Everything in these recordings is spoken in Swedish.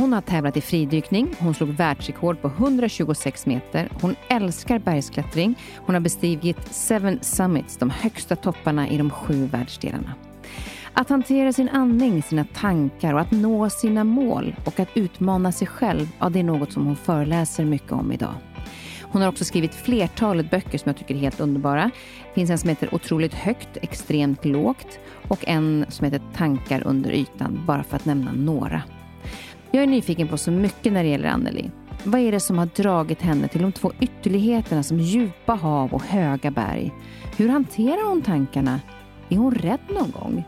Hon har tävlat i fridykning, hon slog världsrekord på 126 meter, hon älskar bergsklättring, hon har bestigit Seven Summits, de högsta topparna i de sju världsdelarna. Att hantera sin andning, sina tankar och att nå sina mål och att utmana sig själv, ja, det är något som hon föreläser mycket om idag. Hon har också skrivit flertalet böcker som jag tycker är helt underbara. Det finns en som heter Otroligt högt, extremt lågt och en som heter Tankar under ytan, bara för att nämna några. Jag är nyfiken på så mycket när det gäller Anneli. Vad är det som har dragit henne till de två ytterligheterna som djupa hav och höga berg? Hur hanterar hon tankarna? Är hon rädd någon gång?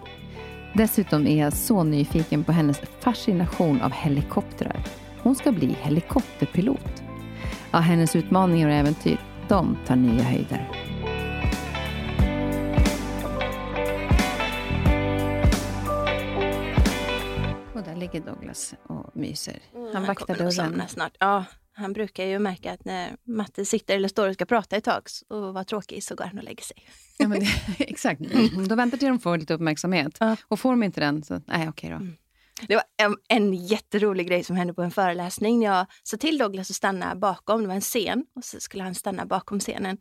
Dessutom är jag så nyfiken på hennes fascination av helikoptrar. Hon ska bli helikopterpilot. Ja, hennes utmaningar och äventyr, de tar nya höjder. ligger Douglas och myser. Mm, han vaktar dörren. snart. Ja, han brukar ju märka att när Matte sitter eller står och ska prata ett tag och vara tråkig så går han och lägger sig. Ja, men det, exakt. Mm. Då väntar till de får lite uppmärksamhet. Ja. Och får de inte den, så nej, okej då. Mm. Det var en, en jätterolig grej som hände på en föreläsning. Jag sa till Douglas att stanna bakom, det var en scen, och så skulle han stanna bakom scenen.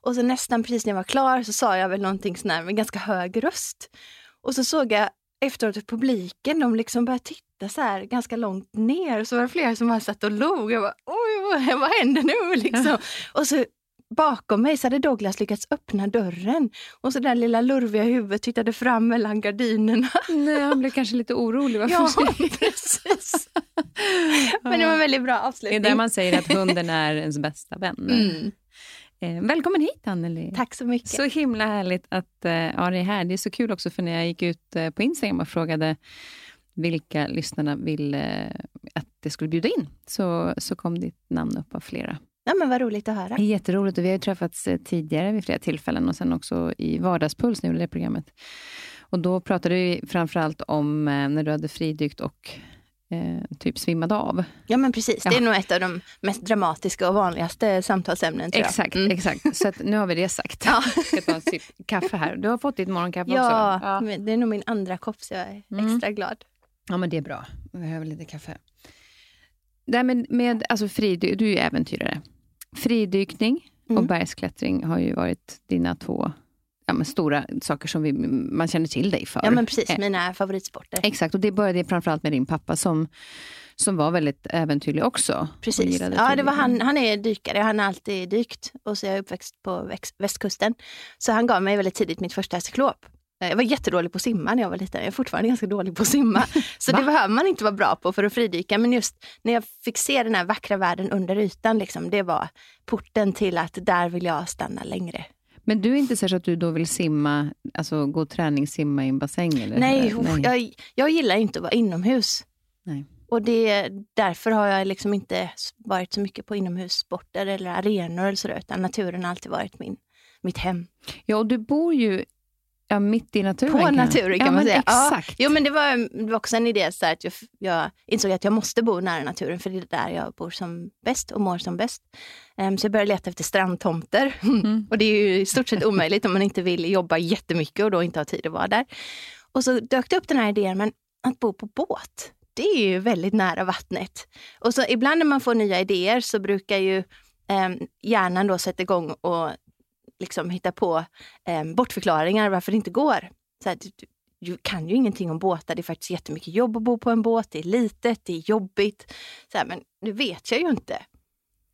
Och så nästan precis när jag var klar så sa jag väl någonting sån med ganska hög röst. Och så såg jag efteråt att publiken de liksom började titta så här ganska långt ner. Så var det flera som bara satt och log. Jag bara, oj, vad händer nu? Liksom. och så bakom mig så hade Douglas lyckats öppna dörren och så där lilla lurviga huvudet tittade fram mellan gardinerna. Nej, han blev kanske lite orolig. Varför ja, precis. Men det var en väldigt bra avslutning. Det är där man säger att hunden är ens bästa vän. Mm. Eh, välkommen hit Anneli. Tack så mycket. Så himla härligt att eh, ha dig här. Det är så kul också för när jag gick ut eh, på Instagram och frågade vilka lyssnarna ville att det skulle bjuda in, så, så kom ditt namn upp av flera. Ja, men vad roligt att höra. Jätteroligt. Och vi har träffats tidigare vid flera tillfällen och sen också i Vardagspuls, vi det programmet. Och då pratade vi framförallt om när du hade fridykt och eh, typ svimmade av. Ja men precis, ja. det är nog ett av de mest dramatiska och vanligaste samtalsämnen. Tror exakt, mm. exakt. Så nu har vi det sagt. Ja. Jag ska ta en sipp kaffe här. Du har fått ditt morgonkaffe ja, också? Ja, det är nog min andra kopp så jag är mm. extra glad. Ja men det är bra. Jag behöver lite kaffe. Det här med, med alltså fridy, du är ju äventyrare. Fridykning mm. och bergsklättring har ju varit dina två ja, men stora saker som vi, man känner till dig för. Ja, men precis. Eh, mina favoritsporter. Exakt, och det började framförallt med din pappa som, som var väldigt äventyrlig också. Precis. Ja, det var han, han är dykare. Han har alltid dykt och så är jag uppväxt på västkusten. Så han gav mig väldigt tidigt mitt första cyklop. Eh, jag var jättedålig på att simma när jag var liten. Jag är fortfarande ganska dålig på att simma. Så det behöver man inte vara bra på för att fridyka. Men just när jag fick se den här vackra världen under ytan, liksom, det var porten till att där vill jag stanna längre. Men du är inte så att du då vill simma, alltså gå träningssimma i en bassäng? Eller? Nej, Nej. Jag, jag gillar inte att vara inomhus. Nej. Och det, därför har jag liksom inte varit så mycket på inomhussporter eller arenor eller sådär, utan naturen har alltid varit min, mitt hem. Ja, och du bor ju Ja, mitt i naturen. På naturen kan ja, man säga. Exakt. Ja, jo, men det var, det var också en idé så att jag, jag, insåg att jag måste bo nära naturen för det är där jag bor som bäst och mår som bäst. Um, så jag började leta efter strandtomter. Mm. och det är ju i stort sett omöjligt om man inte vill jobba jättemycket och då inte har tid att vara där. Och så dök det upp den här idén, men att bo på båt, det är ju väldigt nära vattnet. Och så ibland när man får nya idéer så brukar ju eh, hjärnan då sätta igång och liksom hitta på eh, bortförklaringar varför det inte går. Så här, du, du, kan ju ingenting om båtar, det är faktiskt jättemycket jobb att bo på en båt, det är litet, det är jobbigt. Så här, men nu vet jag ju inte.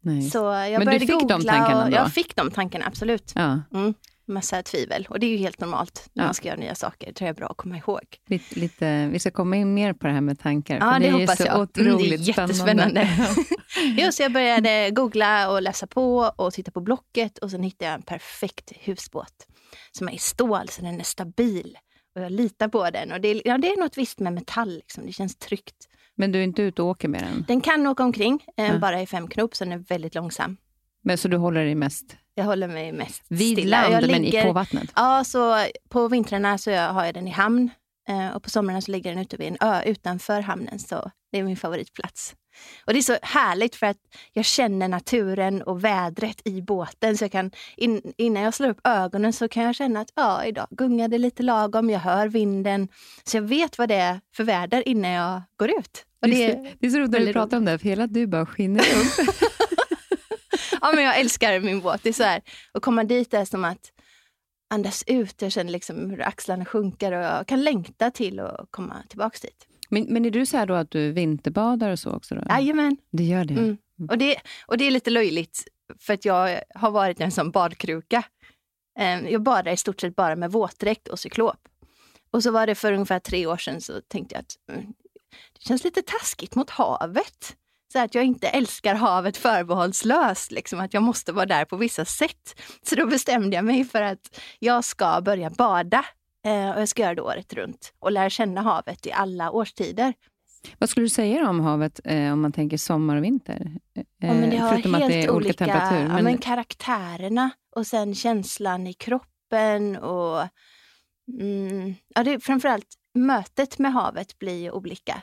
Nej. Så jag men började du fick googla de tankarna då? Jag fick de tankarna, absolut. Ja. Mm massa tvivel. Och det är ju helt normalt när ja. man ska göra nya saker. Det tror jag är bra att komma ihåg. Lite, lite, vi ska komma in mer på det här med tankar. Ja, det, det hoppas så jag. Otroligt mm, det är jättespännande. jo, så jag började googla och läsa på och titta på Blocket och sen hittade jag en perfekt husbåt som är i stål, så den är stabil. Och jag litar på den. Och det, är, ja, det är något visst med metall, liksom. det känns tryggt. Men du är inte ute och åker med den? Den kan åka omkring, eh, ja. bara i fem knop, så den är väldigt långsam. Men Så du håller dig mest jag håller mig mest Vid stilla. land, jag men ligger, på vattnet? Ja, så på vintrarna så har jag den i hamn eh, och på somrarna så ligger den ute vid en ö utanför hamnen. Så det är min favoritplats. Och det är så härligt för att jag känner naturen och vädret i båten. Så jag kan, in, innan jag slår upp ögonen så kan jag känna att ja, idag gungar det lite lagom, jag hör vinden. Så jag vet vad det är för väder innan jag går ut. Och det, är, det är så roligt när du pratar om det, för hela du bara skiner upp. ja, men jag älskar min båt. Det är så här, att komma dit är som att andas ut. Jag känner liksom hur axlarna sjunker och jag kan längta till att komma tillbaka dit. Men, men är du så här då att du vinterbadar och så också? Då? Jajamän. Det gör det? Mm. Och det? Och det är lite löjligt, för att jag har varit en sån badkruka. Ehm, jag badar i stort sett bara med våtdräkt och cyklop. Och så var det för ungefär tre år sedan så tänkte jag att mm, det känns lite taskigt mot havet så att jag inte älskar havet förbehållslöst, liksom, att jag måste vara där på vissa sätt. Så då bestämde jag mig för att jag ska börja bada eh, och jag ska göra det året runt och lära känna havet i alla årstider. Vad skulle du säga om havet eh, om man tänker sommar och vinter? Eh, ja, men det har Förutom helt att det är olika, temperatur. Men... Ja, men karaktärerna och sen känslan i kroppen och mm, ja, det, framförallt mötet med havet blir olika.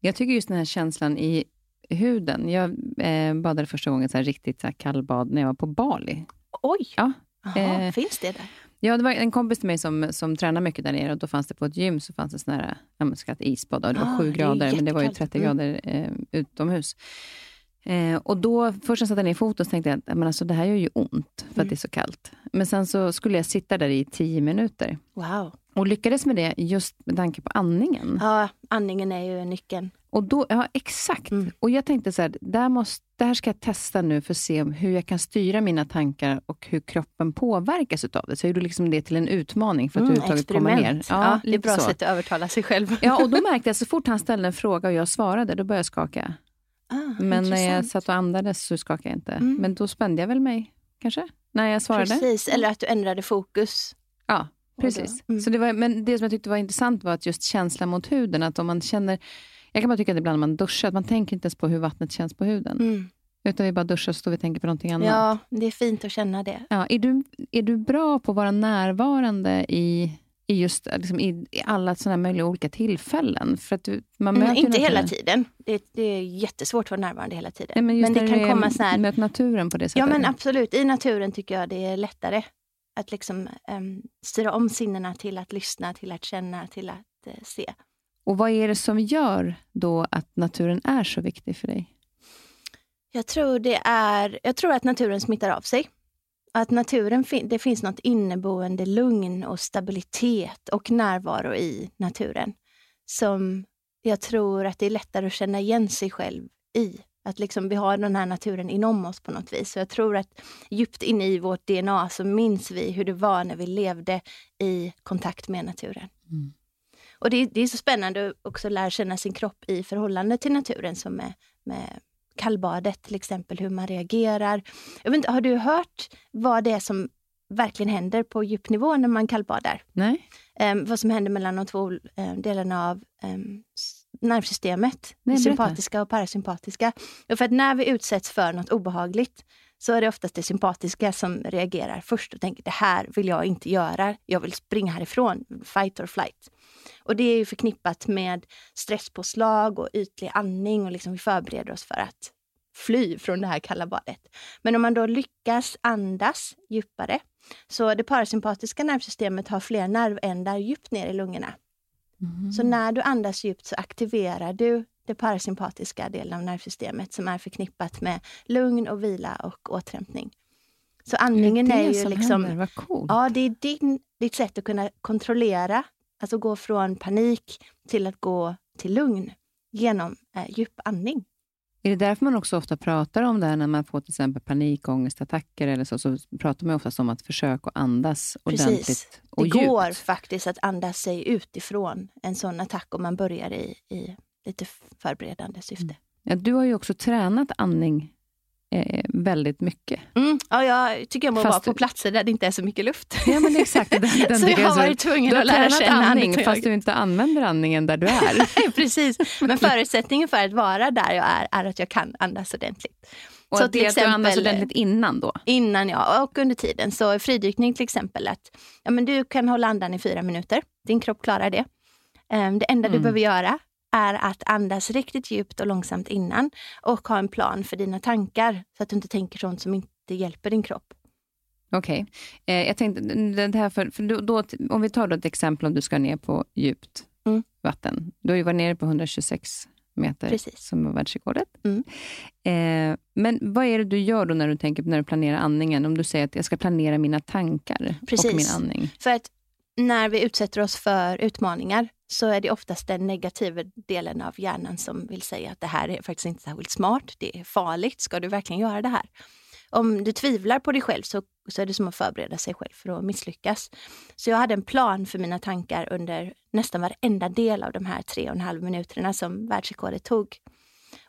Jag tycker just den här känslan i huden. Jag eh, badade första gången så här riktigt så här kallbad när jag var på Bali. Oj! Ja. Aha, eh, finns det där? Ja, det var en kompis till mig som, som tränar mycket där nere och då fanns det på ett gym så fanns det sån här, ja, ska isbad och det var ah, 7 grader, men det var ju 30 mm. grader eh, utomhus. Eh, och då, först när jag satte ner foten så tänkte jag att men alltså, det här gör ju ont för mm. att det är så kallt. Men sen så skulle jag sitta där i 10 minuter. Wow. Och lyckades med det just med tanke på andningen. Ja, andningen är ju nyckeln. Och då, ja, exakt. Mm. Och jag tänkte så här, där måste, det här ska jag testa nu för att se hur jag kan styra mina tankar och hur kroppen påverkas utav det. Så jag gjorde liksom det till en utmaning för att mm, överhuvudtaget komma ner. Ja, ja, det är ett bra så. sätt att övertala sig själv. Ja, och då märkte jag så fort han ställde en fråga och jag svarade, då började jag skaka. Ah, Men intressant. när jag satt och andades så skakade jag inte. Mm. Men då spände jag väl mig, kanske, när jag svarade. Precis, eller att du ändrade fokus. Ja, precis. Mm. Så det var, men det som jag tyckte var intressant var att just känslan mot huden, att om man känner jag kan bara tycka att ibland när man duschar, att man tänker inte ens på hur vattnet känns på huden. Mm. Utan vi bara duschar och står vi och tänker på någonting annat. Ja, det är fint att känna det. Ja, är, du, är du bra på att vara närvarande i, i just liksom i, i alla sådana möjliga olika tillfällen? För att du, man mm, inte hela tiden. Det, det, är jättesvårt att vara närvarande hela tiden. Nej, men, men det kan du komma så här... möter naturen på det sättet? Ja, men absolut. I naturen tycker jag det är lättare att liksom, um, styra om sinnena till att lyssna, till att känna, till att uh, se. Och vad är det som gör då att naturen är så viktig för dig? Jag tror, det är, jag tror att naturen smittar av sig. Att naturen, det finns något inneboende lugn och stabilitet och närvaro i naturen som jag tror att det är lättare att känna igen sig själv i. Att liksom vi har den här naturen inom oss på något vis. Så jag tror att djupt inne i vårt DNA så minns vi hur det var när vi levde i kontakt med naturen. Mm. Och det, det, är så spännande att också lära känna sin kropp i förhållande till naturen, som med, med kallbadet till exempel, hur man reagerar. Jag vet inte, har du hört vad det är som verkligen händer på djupnivå när man kallbadar. Nej. Um, vad som händer mellan de två um, delarna av um, nervsystemet. Nej, sympatiska och parasympatiska. Och för att när vi utsätts för något obehagligt så är det oftast det sympatiska som reagerar först och tänker det här vill jag inte göra. Jag vill springa härifrån. Fight or flight. Och det är ju förknippat med stresspåslag och ytlig andning och liksom vi förbereder oss för att fly från det här kalla badet. Men om man då lyckas andas djupare, så det parasympatiska nervsystemet har fler nervändar djupt ner i lungorna. Mm. Så när du andas djupt så aktiverar du det parasympatiska delen av nervsystemet som är förknippat med lugn och vila och återhämtning. Så andningen det är, det ju som liksom... händer? Vad coolt. Ja, det är din, ditt sätt att kunna kontrollera, alltså gå från panik till att gå till lugn genom eh, djup andning. Är det därför man också ofta pratar om det här när man får till exempel panikångestattacker eller så, så pratar man oftast om att försöka Precis. ordentligt och Det går djupt. faktiskt att andas sig utifrån en sån attack om man börjar i, i lite förberedande syfte. Ja, du har ju också tränat andning eh, väldigt mycket. Mm. Ja, jag tycker om att Fast vara på du- platser där det inte är så mycket luft. Ja, men exakt. Den, den så jag har varit tvungen Du att lära känna andning andetag. fast du inte använder andningen där du är. Precis, men förutsättningen för att vara där jag är, är att jag kan andas ordentligt. Och Så att till det att du andas exempel- ordentligt innan då. Innan jag, och under tiden. Så fridykning till exempel, att ja, men du kan hålla andan i fyra minuter. Din kropp klarar det. Ehm, Det enda du Mm. behöver göra är att andas riktigt djupt och långsamt innan och ha en plan för dina tankar så att du inte tänker sånt som inte hjälper din kropp. Okej. Eh, jag tänkte, det här för, för då, då, om vi tar då ett exempel om du ska ner på djupt Mm. vatten. Du har ju varit nere på 126 meter Precis. som var världsrekordet. Mm. Eh, men vad är det du gör då när du, tänker, när du planerar andningen? Om du säger att jag ska planera mina tankar Precis. och min andning. För att när vi utsätter oss för utmaningar så är det oftast den negativa delen av hjärnan som vill säga att det här är faktiskt inte särskilt smart, det är farligt, ska du verkligen göra det här? Om du tvivlar på dig själv så, så är det som att förbereda sig själv för att misslyckas. Så jag hade en plan för mina tankar under nästan varenda del av de här tre och en halv minuterna som världsrekordet tog.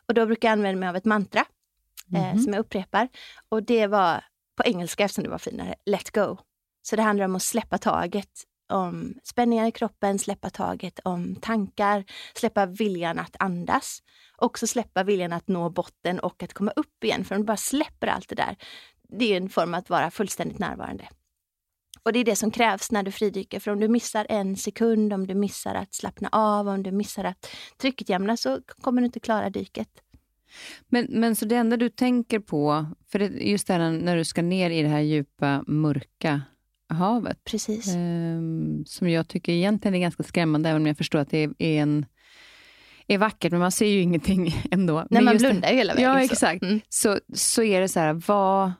Och då brukar jag använda mig av ett mantra eh, Mhm. som jag upprepar. Och det var på engelska eftersom det var finare, let go. Så det handlar om att släppa taget om spänningar i kroppen, släppa taget om tankar, släppa viljan att andas. Också släppa viljan att nå botten och att komma upp igen. För om du bara släpper allt det där, det är en form att vara fullständigt närvarande. Och det är det som krävs när du fridyker. För om du missar en sekund, om du missar att slappna av, om du missar att trycket jämna så kommer du inte klara dyket. Men, men så det enda du tänker på, för det, just det här när du ska ner i det här djupa, mörka havet, Precis. ehm, som jag tycker egentligen är ganska skrämmande, även om jag förstår att det är, en, är vackert, men man ser ju ingenting ändå. När men man blundar ju hela vägen. Ja, så. exakt. Mm. Så, så är det så här, vad,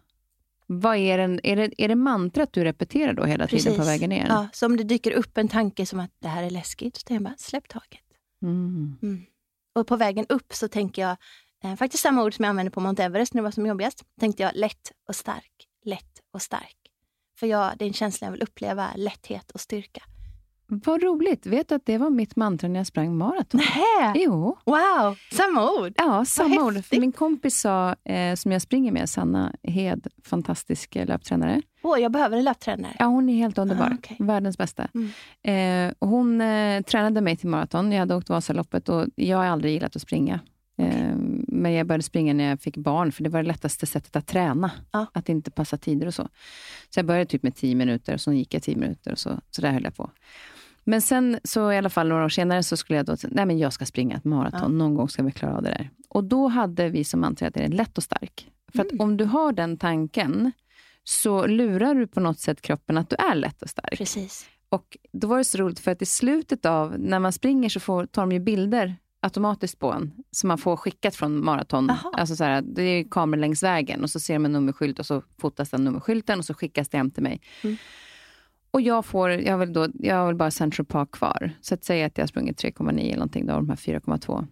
vad är, den, är, det, är det mantrat du repeterar då hela tiden på Precis. vägen ner? Ja, så om det dyker upp en tanke som att det här är läskigt, så tänker jag bara släpp taget. Mm. Och på vägen upp så tänker jag eh, faktiskt samma ord som jag använde på Mount Everest när det var som jobbigast. Tänkte jag lätt och stark, lätt och stark. För jag, det är en känsla jag vill uppleva, lätthet och styrka. Vad roligt. Vet du att det var mitt mantra när jag sprang maraton? Nähä! Jo. Wow, samma ord! Ja, samma ord. För min kompis sa, eh, som jag springer med, Sanna Hed, fantastisk eh, löptränare. Åh, jag behöver en löptränare. Ja, hon är helt underbar. Ah, okej. Världens bästa. Mm. Eh, hon eh, tränade mig till maraton. Jag hade åkt Vasaloppet och jag har aldrig gillat att springa. Men jag började springa när jag fick barn, för det var det lättaste sättet att träna. Ja. Att inte passa tider och så. Så jag började typ med 10 minuter, och så gick jag 10 minuter och så, så där höll jag på. Men sen, så i alla fall några år senare, så skulle jag då, nej men jag ska springa ett maraton, Ja. någon gång ska vi klara av det där. Och då hade vi som mantra att det är lätt och stark. För att Mm. om du har den tanken, så lurar du på något sätt kroppen att du är lätt och stark. Precis. Och då var det så roligt för att i slutet av, när man springer så får, tar de ju bilder automatiskt på en, som man får skickat från maraton. Aha. Alltså så här, det är kameror längs vägen och så ser man nummerskylt och så fotas den nummerskylten och så skickas det hem till mig. Mm. Och jag får, jag väl, då, jag väl bara Central Park kvar. Så att säga att jag har sprungit 3,9 eller någonting, då har de här 4,2.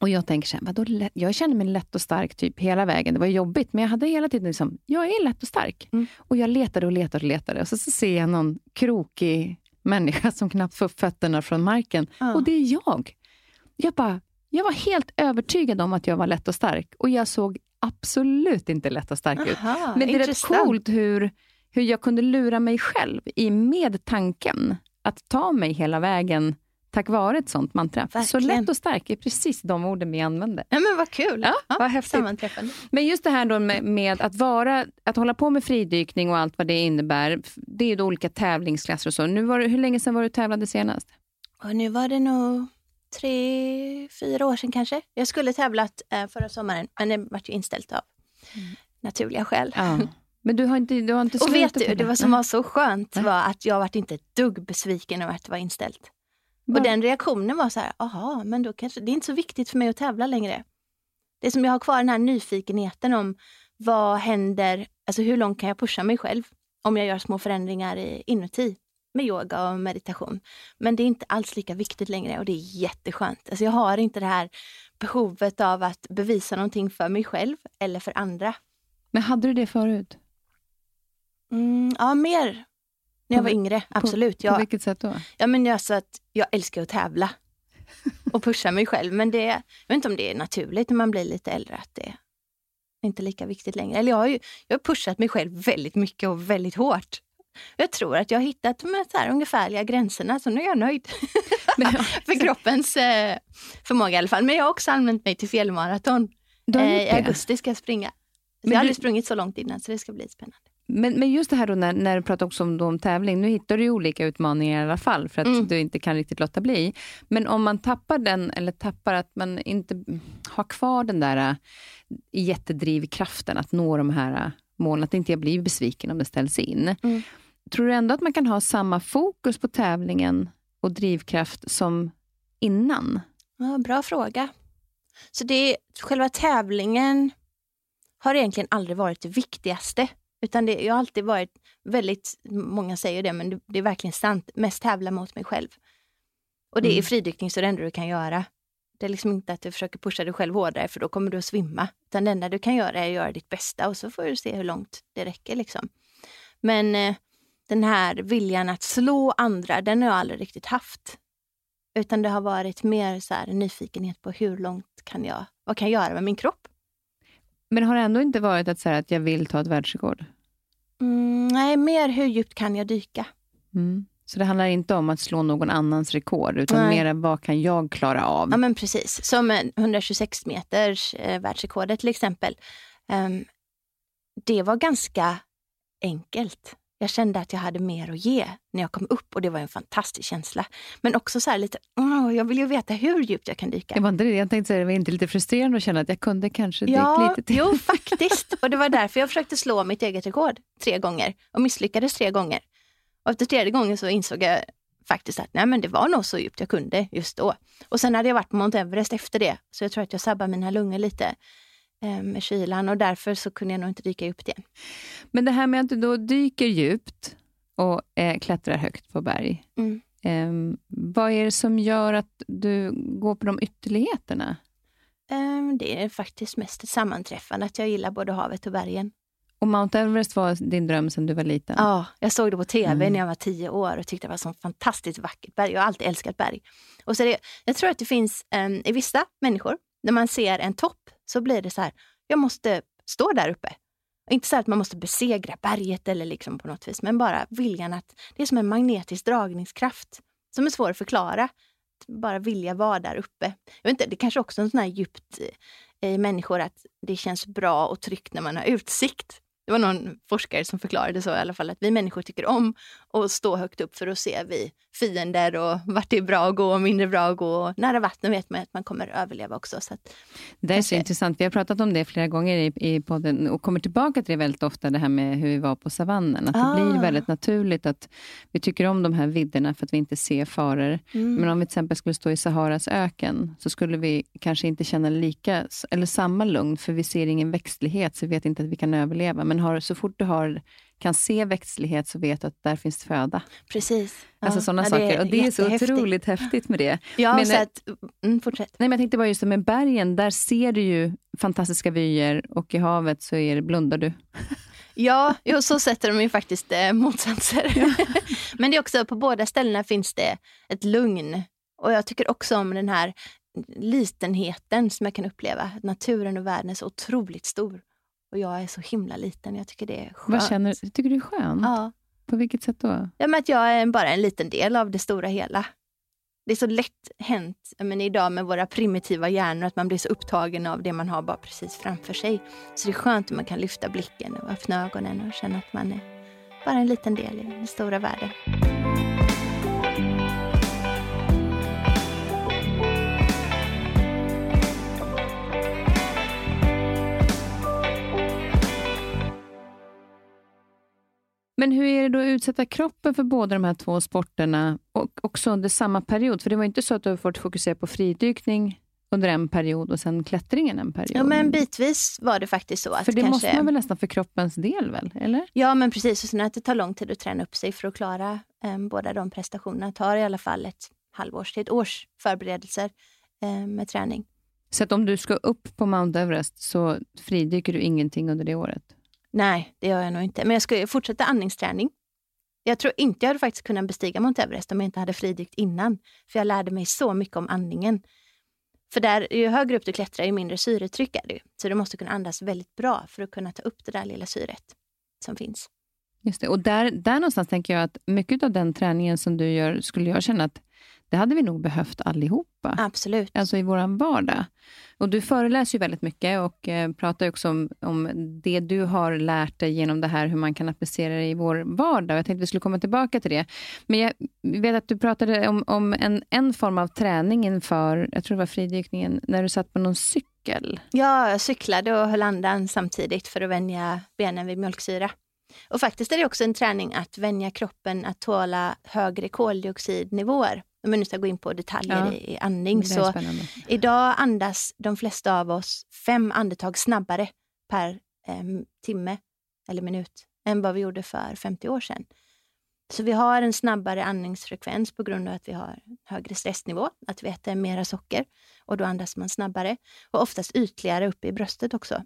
Och jag tänker så här, vadå, lätt? jag känner mig lätt och stark typ hela vägen. Det var jobbigt, men jag hade hela tiden liksom, jag är lätt och stark. Mm. Och jag letade och letade och letade. Och så, så ser jag någon krokig människa som knappt får fötterna från marken. Ja. Och det är jag. Jag, bara, jag var helt övertygad om att jag var lätt och stark. Och jag såg absolut inte lätt och stark ut. Aha, Men det är rätt coolt hur hur jag kunde lura mig själv i med tanken att ta mig hela vägen tack vare ett sånt mantra. Verkligen. Så lätt och stark är precis de orden vi använde. Ja, men vad kul. Ja, vad häftigt. Men just det här då med, med, att, vara, att hålla på med fridykning och allt vad det innebär, det är ju då olika tävlingsklasser och så. Nu var, hur länge sedan var du tävlade senast? Och nu var det nog tre, fyra år sedan kanske. Jag skulle tävlat eh, förra sommaren, men det var ju inställt av naturliga skäl. Ja. Men du har inte, du har inte Och vet du, det var som var så skönt var att jag vart inte ett dugg besviken över att det var inställt. Va? Och den reaktionen var så här, aha, men då kanske det är inte så viktigt för mig att tävla längre. Det är som jag har kvar den här nyfikenheten om vad händer, alltså hur långt kan jag pusha mig själv om jag gör små förändringar i- inuti med yoga och meditation. Men det är inte alls lika viktigt längre och det är jätteskönt. Alltså jag har inte det här behovet av att bevisa någonting för mig själv eller för andra. Men hade du det förut? Mm, ja, mer när jag var yngre. Absolut. På Jag, vilket sätt då? Ja, men jag, så att jag älskar att tävla och pusha mig själv. Men det, jag vet inte om det är naturligt när man blir lite äldre att det är inte lika viktigt längre. Eller jag har ju jag har pushat mig själv väldigt mycket och väldigt hårt. Jag tror att jag har hittat de här, ungefärliga gränserna, så nu är jag nöjd. För kroppens eh, förmåga i alla fall. Men jag har också använt mig till fjällmaraton. Eh, I augusti ska jag springa. Jag har du- aldrig sprungit så långt innan, så det ska bli spännande. Men, men just det här då när, när du pratar också om, om tävling, nu hittar du ju olika utmaningar i alla fall för att Mm. du inte kan riktigt låta bli. Men om man tappar den, eller tappar att man inte har kvar den där äh, jättedrivkraften att nå de här äh, målen, att inte jag blir besviken om det ställs in. Mm. Tror du ändå att man kan ha samma fokus på tävlingen och drivkraft som innan? Ja, bra fråga. Så det är, själva tävlingen har egentligen aldrig varit det viktigaste. Utan det har alltid varit väldigt, många säger det, men det, det är verkligen sant, mest tävla mot mig själv. Och det är Mm. fridykning så det enda du kan göra. Det är liksom inte att du försöker pusha dig själv hårdare för då kommer du att svimma. Utan det enda du kan göra är att göra ditt bästa och så får du se hur långt det räcker. Liksom. Men eh, den här viljan att slå andra, den har jag aldrig riktigt haft. Utan det har varit mer så här, nyfikenhet på hur långt kan jag, vad kan jag göra med min kropp? Men har det ändå inte varit att säga att jag vill ta ett världsrekord? Mm, nej, mer hur djupt kan jag dyka? Mm. Så det handlar inte om att slå någon annans rekord, utan Nej. mer vad kan jag klara av? Ja men precis, som en 126 meters eh, världsrekordet till exempel. Ehm, det var ganska enkelt. Jag kände att jag hade mer att ge när jag kom upp och det var en fantastisk känsla. Men också så här lite, åh, jag vill ju veta hur djupt jag kan dyka. Det var inte det. Jag tänkte säga, det var inte lite frustrerande att känna att jag kunde kanske dykt Ja, lite till. jo faktiskt. Och det var därför jag försökte slå mitt eget rekord tre gånger och misslyckades tre gånger. Och efter tredje gången så insåg jag faktiskt att nej, men det var nog så djupt jag kunde just då. Och sen hade jag varit på Mount Everest efter det, så jag tror att jag sabbade mina lungor lite med kylan och därför så kunde jag nog inte dyka upp igen. Men det här med att du då dyker djupt och eh, klättrar högt på berg. Mm. Eh, vad är det som gör att du går på de ytterligheterna? Eh, det är faktiskt mest ett sammanträffande att jag gillar både havet och bergen. Och Mount Everest var din dröm sedan du var liten? Ja, jag såg det på tv Mm. när jag var tio år och tyckte det var så fantastiskt vackert berg. Jag har alltid älskat berg. Och så det, jag tror att det finns um, i vissa människor, när man ser en topp så blir det så här, jag måste stå där uppe. Inte så att man måste besegra berget eller liksom på något vis, men bara viljan att det är som en magnetisk dragningskraft som är svår att förklara. Att Bara vilja vara där uppe. Jag vet inte, det kanske också är en sån här djupt eh, i människor att det känns bra och tryggt när man har utsikt. Det var någon forskare som förklarade så i alla fall, att vi människor tycker om att stå högt upp för att se vi fiender och vart det är bra att gå och mindre bra att gå. Och nära vatten vet man att man kommer överleva också. Så att, Det är så intressant. Vi har pratat om det flera gånger i, i podden och kommer tillbaka till det väldigt ofta, det här med hur vi var på savannen. Att Ah. det blir väldigt naturligt att vi tycker om de här vidderna för att vi inte ser faror. mm. Men om vi till exempel skulle stå i Saharas öken så skulle vi kanske inte känna lika eller samma lugn för vi ser ingen växtlighet så vi vet inte att vi kan överleva. Men har, så fort du har, kan se växtlighet så vet du att där finns föda. Precis. Alltså Ja, sådana ja, saker. Och det är så otroligt häftigt med det. Ja, Men, så eh, att, mm, fortsätt. Nej, men jag tänkte bara just med bergen, där ser du ju fantastiska vyer och i havet så är det, blundar du. Ja, jo, så sätter de ju faktiskt eh, motsatser. Men det är också på båda ställena finns det ett lugn. Och jag tycker också om den här litenheten som jag kan uppleva. Naturen och världen är så otroligt stor. Och jag är så himla liten. Jag tycker det är skönt. Vad känner du? Tycker du är skönt? Ja. På vilket sätt då? Ja, men att jag är bara en liten del av det stora hela. Det är så lätt hänt men idag med våra primitiva hjärnor att man blir så upptagen av det man har bara precis framför sig. Så det är skönt om man kan lyfta blicken och öppna ögonen och känna att man är bara en liten del i den stora världen. Men hur är det då att utsätta kroppen för båda de här två sporterna och också under samma period? För det var inte så att du har fått fokusera på fridykning under en period och sen klättringen en period? Ja, men bitvis var det faktiskt så. Att för det kanske... måste man väl nästan för kroppens del, väl? eller? Ja, men precis. Och sen att det tar lång tid att träna upp sig för att klara eh, båda de prestationerna. Det tar i alla fall ett halvårs till ett års förberedelser eh, med träning. Så att om du ska upp på Mount Everest så fridyker du ingenting under det året? Nej, det gör jag nog inte. Men jag ska fortsätta andningsträning. Jag tror inte jag hade faktiskt kunnat bestiga Mount Everest om jag inte hade fridykt innan. För jag lärde mig så mycket om andningen. För där, ju högre upp du klättrar, ju mindre syretryck är det. Så du måste kunna andas väldigt bra för att kunna ta upp det där lilla syret som finns. Just det. Och där, där någonstans tänker jag att mycket av den träningen som du gör, skulle jag känna att det hade vi nog behövt allihopa. Absolut. Alltså i vår vardag. Och du föreläser ju väldigt mycket och eh, pratar också om, om det du har lärt dig genom det här, hur man kan applicera det i vår vardag. Jag tänkte att vi skulle komma tillbaka till det. Men jag vet att du pratade om, om en, en form av träning inför, jag tror det var fridykningen, när du satt på någon cykel. Ja, jag cyklade och höll andan samtidigt för att vänja benen vid mjölksyra. Och faktiskt är det också en träning att vänja kroppen att tåla högre koldioxidnivåer om vi nu ska gå in på detaljer ja, i andning. Så idag andas de flesta av oss fem andetag snabbare per eh, timme eller minut än vad vi gjorde för 50 år sedan. Så vi har en snabbare andningsfrekvens på grund av att vi har högre stressnivå, att vi äter mera socker och då andas man snabbare och oftast ytligare upp i bröstet också.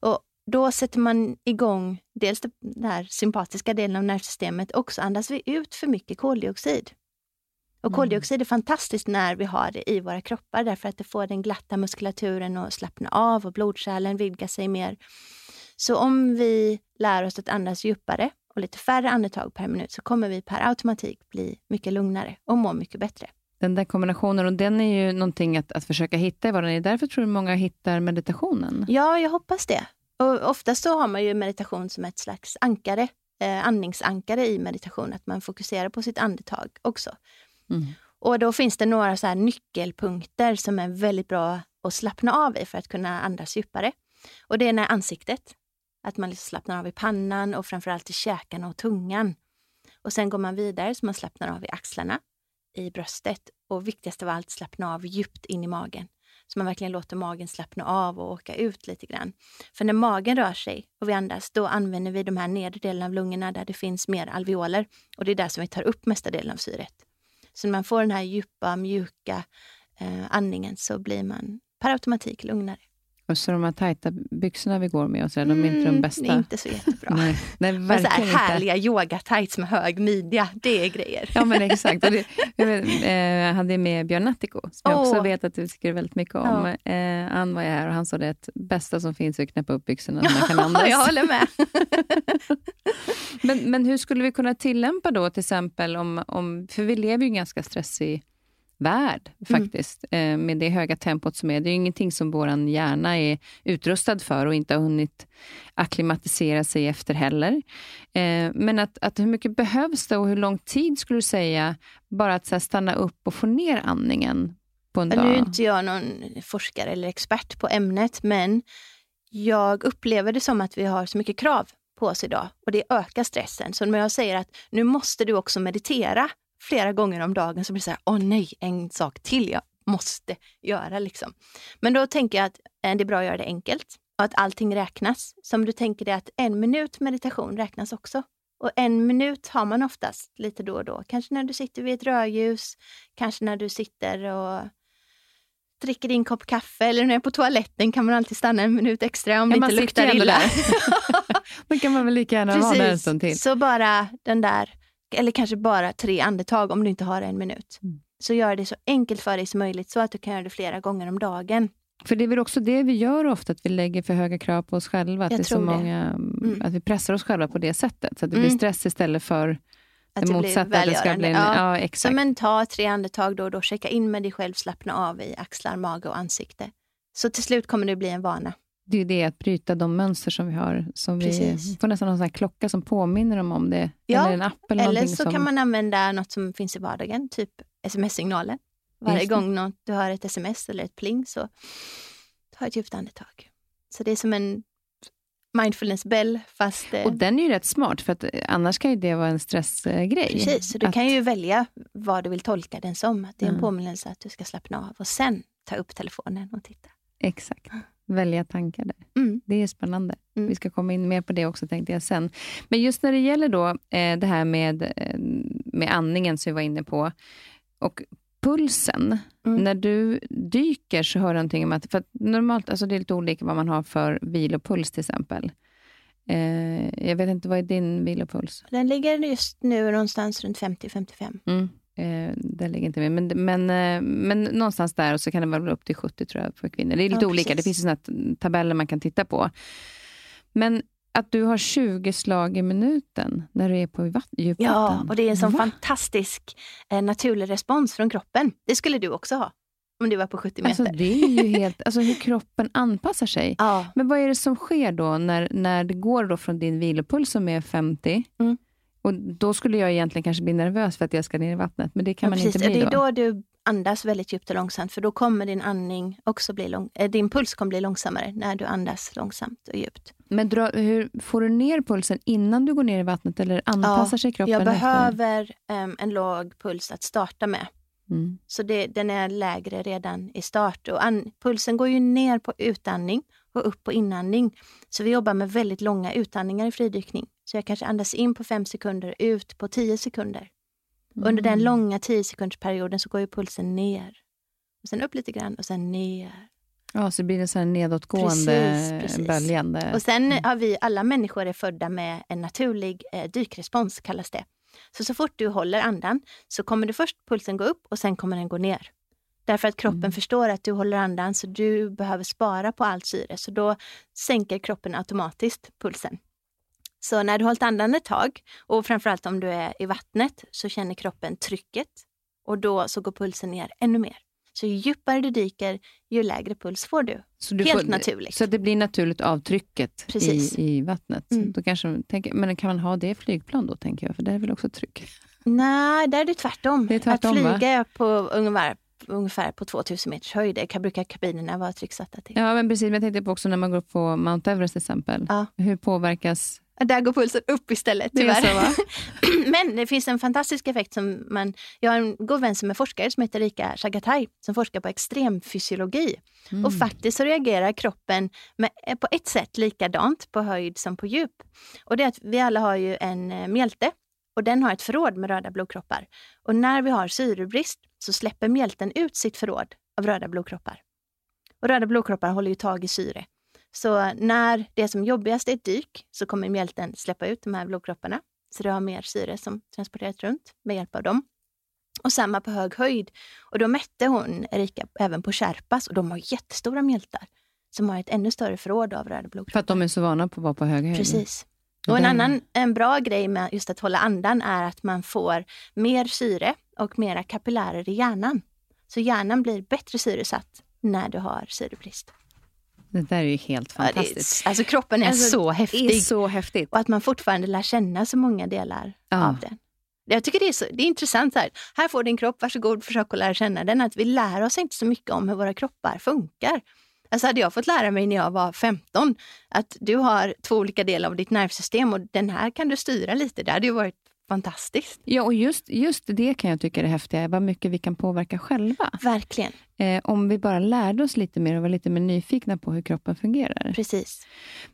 Och då sätter man igång dels den här sympatiska delen av nervsystemet och så andas vi ut för mycket koldioxid. Och mm. koldioxid är fantastiskt när vi har det i våra kroppar därför att det får den glatta muskulaturen att slappna av och blodkärlen vidga sig mer. Så om vi lär oss att andas djupare och lite färre andetag per minut så kommer vi per automatik bli mycket lugnare och må mycket bättre. Den där kombinationen, och den är ju någonting att, att försöka hitta i vardagen. Därför tror du många hittar meditationen? Ja, jag hoppas det. Och oftast så har man ju meditation som ett slags ankare, eh, andningsankare i meditation, att man fokuserar på sitt andetag också. Mm. Och då finns det några så nyckelpunkter som är väldigt bra att slappna av i för att kunna andas djupare. Och det är när ansiktet, att man liksom slappnar av i pannan och framförallt i käkarna och tungan. Och sen går man vidare så man slappnar av i axlarna, i bröstet och viktigast av allt slappna av djupt in i magen. Så man verkligen låter magen slappna av och åka ut lite grann. För när magen rör sig och vi andas, då använder vi de här nedre delarna av lungorna där det finns mer alveoler. Och det är där som vi tar upp mesta delen av syret. Så när man får den här djupa, mjuka eh, andningen så blir man per automatik lugnare. Och så de här tajta byxorna vi går med, är de mm, inte de bästa? Det är inte så jättebra. nej, nej, men så här härliga yoga-tights med hög midja, det är grejer. ja, men exakt. Och det, jag eh, hade med Björn Nattiko, som jag också vet att du tycker väldigt mycket om. Ja. Eh, han var här och han sa det att bästa som finns är att knäppa upp byxorna när man kan andas. jag håller med. men, men hur skulle vi kunna tillämpa då, till exempel, om, om, för vi lever ju en ganska stressig värld mm. faktiskt, mm. med det höga tempot som är. Det är ingenting som vår hjärna är utrustad för och inte har hunnit akklimatisera sig efter heller. Eh, men att, att hur mycket behövs det och hur lång tid skulle du säga, bara att så stanna upp och få ner andningen på en dag? Nu är inte jag någon forskare eller expert på ämnet, men jag upplever det som att vi har så mycket krav på oss idag och det ökar stressen. Så när jag säger att nu måste du också meditera, flera gånger om dagen så blir det så här, åh nej, en sak till jag måste göra. Liksom. Men då tänker jag att eh, det är bra att göra det enkelt och att allting räknas. Som du tänker dig att en minut meditation räknas också. Och en minut har man oftast lite då och då. Kanske när du sitter vid ett rödljus, kanske när du sitter och dricker din kopp kaffe eller när du är på toaletten kan man alltid stanna en minut extra om ja, det inte luktar illa. Då kan man väl lika gärna vara där en stund till. Så bara den där eller kanske bara tre andetag om du inte har en minut. Mm. Så gör det så enkelt för dig som möjligt så att du kan göra det flera gånger om dagen. För det är väl också det vi gör ofta, att vi lägger för höga krav på oss själva. Att, Jag det är så många, Mm. att vi pressar oss själva på det sättet. Så att det Mm. blir stress istället för Att det motsatta. Att det ska bli en, ja. Ja. exakt. Så men ta tre andetag då och då, checka in med dig själv, slappna av i axlar, mage och ansikte. Så till slut kommer det bli en vana. Det är det, att bryta de mönster som vi har. Som vi får nästan en sån klocka som påminner dem om det. Ja, eller en app eller, Eller så som... kan man använda något som finns i vardagen, typ sms-signalen. Varje gång något, du har ett sms eller ett pling så ta ett djupt andetag. Så det är som en mindfulness bell fast... eh, Och den är ju rätt smart, för att eh, annars kan ju det vara en stressgrej. Precis, så du Att- kan ju välja vad du vill tolka den som. Att det är en Mm. påminnelse att du ska slappna av och sen ta upp telefonen och titta. Exakt. Välja tankar där. Mm. Det är spännande. Mm. Vi ska komma in mer på det också, tänkte jag sen. Men just när det gäller då, eh, det här med, eh, med andningen som vi var inne på, och pulsen. Mm. När du dyker så hör du någonting om att, för att normalt, alltså det är lite olika vad man har för vilopuls till exempel. Eh, jag vet inte, vad är din vilopuls? Den ligger just nu någonstans runt 50-55. Mm. Eh, det ligger inte med. Men, men, eh, men någonstans där och så kan det vara upp till 70 tror jag för kvinnor. Det är lite Ja, olika. Det finns ju tabeller man kan titta på. Men att du har 20 slag i minuten när du är på vatt- djupvatten. Ja, och det är en sån Va? fantastisk eh, naturlig respons från kroppen. Det skulle du också ha om du var på 70 meter. Alltså det är ju helt, alltså hur kroppen anpassar sig. ja, Men vad är det som sker då när, när det går då från din vilopuls som är 50 Mm. Och då skulle jag egentligen kanske bli nervös för att jag ska ner i vattnet, men det kan ja, man precis. inte bli Det är då. då du andas väldigt djupt och långsamt för då kommer din andning också bli lång, eh, din puls kommer bli långsammare när du andas långsamt och djupt. Men dra, hur, får du ner pulsen innan du går ner i vattnet eller anpassar sig kroppen Jag behöver em, en låg puls att starta med. Mm. Så det, den är lägre redan i start. Och an, pulsen går ju ner på utandning och upp på inandning. Så vi jobbar med väldigt långa utandningar i fridykning. Så jag kanske andas in på fem sekunder, ut på tio sekunder. Och Under den Mm. långa 10 sekundersperioden så går ju pulsen ner. Och sen upp lite grann och sen ner. Ja, så blir det så här nedåtgående, Precis, precis. böljande. Och sen har vi, alla människor är födda med en naturlig eh, dykrespons kallas det. Så så fort du håller andan så kommer det först pulsen gå upp och sen kommer den gå ner. Därför att kroppen Mm. förstår att du håller andan så du behöver spara på allt syre. Så då sänker kroppen automatiskt pulsen. Så när du har hållit andan ett tag och framförallt om du är i vattnet så känner kroppen trycket och då så går pulsen ner ännu mer. Så ju djupare du dyker, ju lägre puls får du. så du helt får, naturligt. Så det blir naturligt avtrycket i, Precis. i vattnet. Mm. Då kanske, tänker, men kan man ha det i flygplan då, tänker jag? För det är väl också tryck? Nej, där är det tvärtom. Det är tvärtom, att va? flyga är på ungefär, ungefär på 2000 meters höjd. Det brukar kabinerna vara trycksatta till. Ja, men precis. Men jag tänkte på också när man går upp på Mount Everest till exempel. Ja. Hur påverkas Där går pulsen upp istället, det? är tyvärr. Så, va? Men det finns en fantastisk effekt som man... Jag har en god vän som är forskare som heter Rika Chagatai som forskar på extremfysiologi. Mm. Och faktiskt så reagerar kroppen med, eh, på ett sätt likadant på höjd som på djup. Och det är att vi alla har ju en eh, mjälte och den har ett förråd med röda blodkroppar. Och när vi har syrebrist så släpper mjälten ut sitt förråd av röda blodkroppar. Och röda blodkroppar håller ju tag i syre. Så när det är som jobbigast är ett dyk så kommer mjälten släppa ut de här blodkropparna. Så du har mer syre som transporteras runt med hjälp av dem. Och samma på hög höjd. Och då mätte hon Erika även på Sherpas och de har jättestora mjältar som har ett ännu större förråd av röda blodkroppar. För att de är så vana på att vara på hög höjd. Precis. Och en annan en bra grej med just att hålla andan är att man får mer syre och mera kapillärer i hjärnan. Så hjärnan blir bättre syresatt när du har syrebrist. Det där är ju helt Ja, fantastiskt. är, alltså kroppen är Alltså, så Det är häftig. så häftigt. Och att man fortfarande lär känna så många delar Ja. av den. Jag tycker det är, så, det är intressant. Här. här får din kropp, varsågod, försök att lära känna den. Att vi lär oss inte så mycket om hur våra kroppar funkar. Alltså hade jag fått lära mig när jag var 15 att du har två olika delar av ditt nervsystem och den här kan du styra lite. Det hade ju varit fantastiskt. Ja, och just, just det kan jag tycka är det häftiga, vad mycket vi kan påverka själva. Verkligen, Eh, om vi bara lärde oss lite mer och var lite mer nyfikna på hur kroppen fungerar. precis.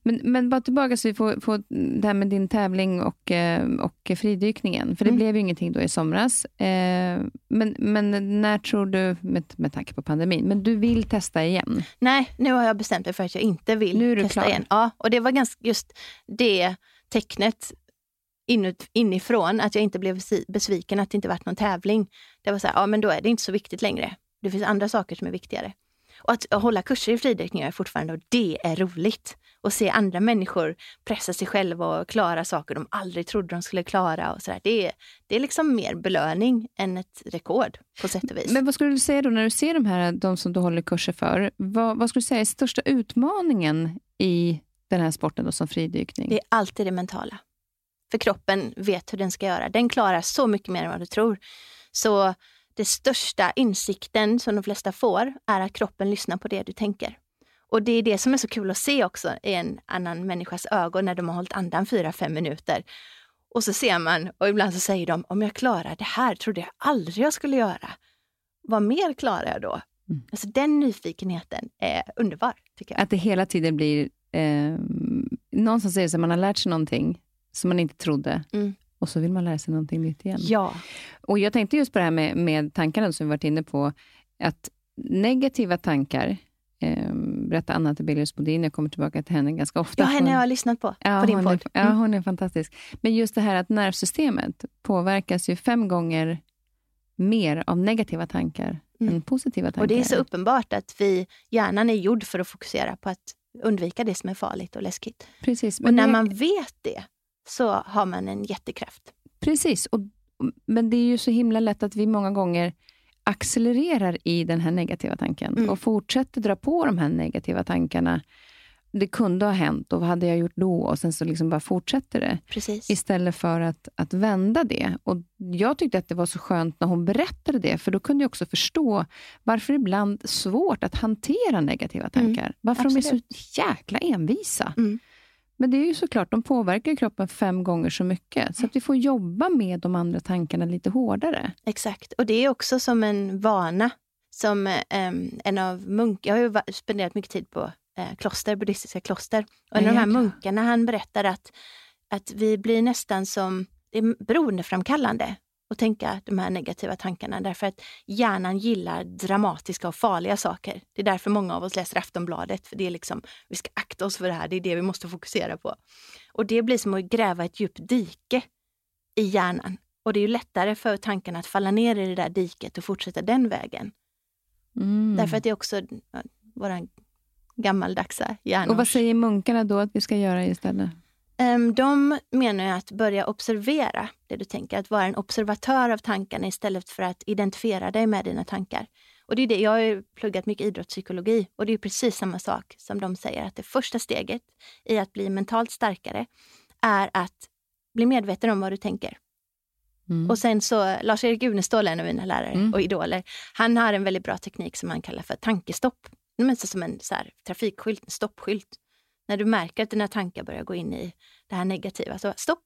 Men, men bara tillbaka så vi får, får det här med din tävling och, eh, och fridykningen. För det Mm. blev ju ingenting då i somras. Eh, men, men när tror du, med, med tanke på pandemin, men du vill testa igen? Nej, nu har jag bestämt mig för att jag inte vill Nu är du testa klar. igen. Ja, och det var ganska just det tecknet inut, inifrån, att jag inte blev besviken att det inte varit någon tävling. Det var så här, ja men då är det inte så viktigt längre. Det finns andra saker som är viktigare. Och att hålla kurser i fridykning är fortfarande och det är roligt. Och se andra människor pressa sig själva och klara saker de aldrig trodde de skulle klara. Och så där. Det, är, det är liksom mer belöning än ett rekord på sätt och vis. Men vad skulle du säga då när du ser de här, de som du håller kurser för? Vad, vad skulle du säga är största utmaningen i den här sporten då, som fridykning? Det är alltid det mentala. För kroppen vet hur den ska göra. Den klarar så mycket mer än vad du tror. Så det största insikten som de flesta får är att kroppen lyssnar på det du tänker. Och det är det som är så kul att se också i en annan människas ögon när de har hållit andan fyra, fem minuter. Och så ser man, och ibland så säger de, om jag klarar det här trodde jag aldrig jag skulle göra. Vad mer klarar jag då? Mm. Alltså den nyfikenheten är underbar, tycker jag. Att det hela tiden blir, eh, någonstans är det så att man har lärt sig någonting som man inte trodde. Mm. Och så vill man lära sig någonting nytt igen. Ja. Och Jag tänkte just på det här med, med tankarna som vi varit inne på. Att negativa tankar, eh, berättar Anna Tibelius Bodin, jag kommer tillbaka till henne ganska ofta. Ja, henne har jag lyssnat på, ja, på din podd. Är, ja, hon är fantastisk. Men just det här att nervsystemet påverkas ju fem gånger mer av negativa tankar mm. än positiva tankar. Och Det är så uppenbart att vi, hjärnan är gjord för att fokusera på att undvika det som är farligt och läskigt. Precis, och när det... man vet det, så har man en jättekraft. Precis, och, men det är ju så himla lätt att vi många gånger accelererar i den här negativa tanken mm. och fortsätter dra på de här negativa tankarna. Det kunde ha hänt och vad hade jag gjort då? Och sen så liksom bara fortsätter det. Precis. Istället för att, att vända det. Och Jag tyckte att det var så skönt när hon berättade det, för då kunde jag också förstå varför det ibland är svårt att hantera negativa tankar. Mm. Varför Absolut. de är så jäkla envisa. Mm. Men det är ju såklart, de påverkar kroppen fem gånger så mycket. Så att vi får jobba med de andra tankarna lite hårdare. Exakt, och det är också som en vana. Som eh, en av munkar, jag har ju spenderat mycket tid på eh, kloster, buddhistiska kloster. Och en av de här munkarna han berättar att, att vi blir nästan som, det är beroendeframkallande och tänka de här negativa tankarna därför att hjärnan gillar dramatiska och farliga saker. Det är därför många av oss läser Aftonbladet, för det är liksom, vi ska akta oss för det här, det är det vi måste fokusera på. Och det blir som att gräva ett djupt dike i hjärnan. Och det är ju lättare för tanken att falla ner i det där diket och fortsätta den vägen. Mm. Därför att det är också våra gammaldagsa hjärnor. Och vad säger munkarna då att vi ska göra istället? Ehm, de menar att börja observera det du tänker, att vara en observatör av tankarna istället för att identifiera dig med dina tankar. Och det är det, jag har pluggat mycket idrottspsykologi och det är precis samma sak som de säger, att det första steget i att bli mentalt starkare är att bli medveten om vad du tänker. Mm. Och sen så, Lars-Erik Unestål, en av mina lärare mm. och idoler, han har en väldigt bra teknik som han kallar för tankestopp. Men så som en så här, trafikskylt, stoppskylt. När du märker att dina tankar börjar gå in i det här negativa, så stopp!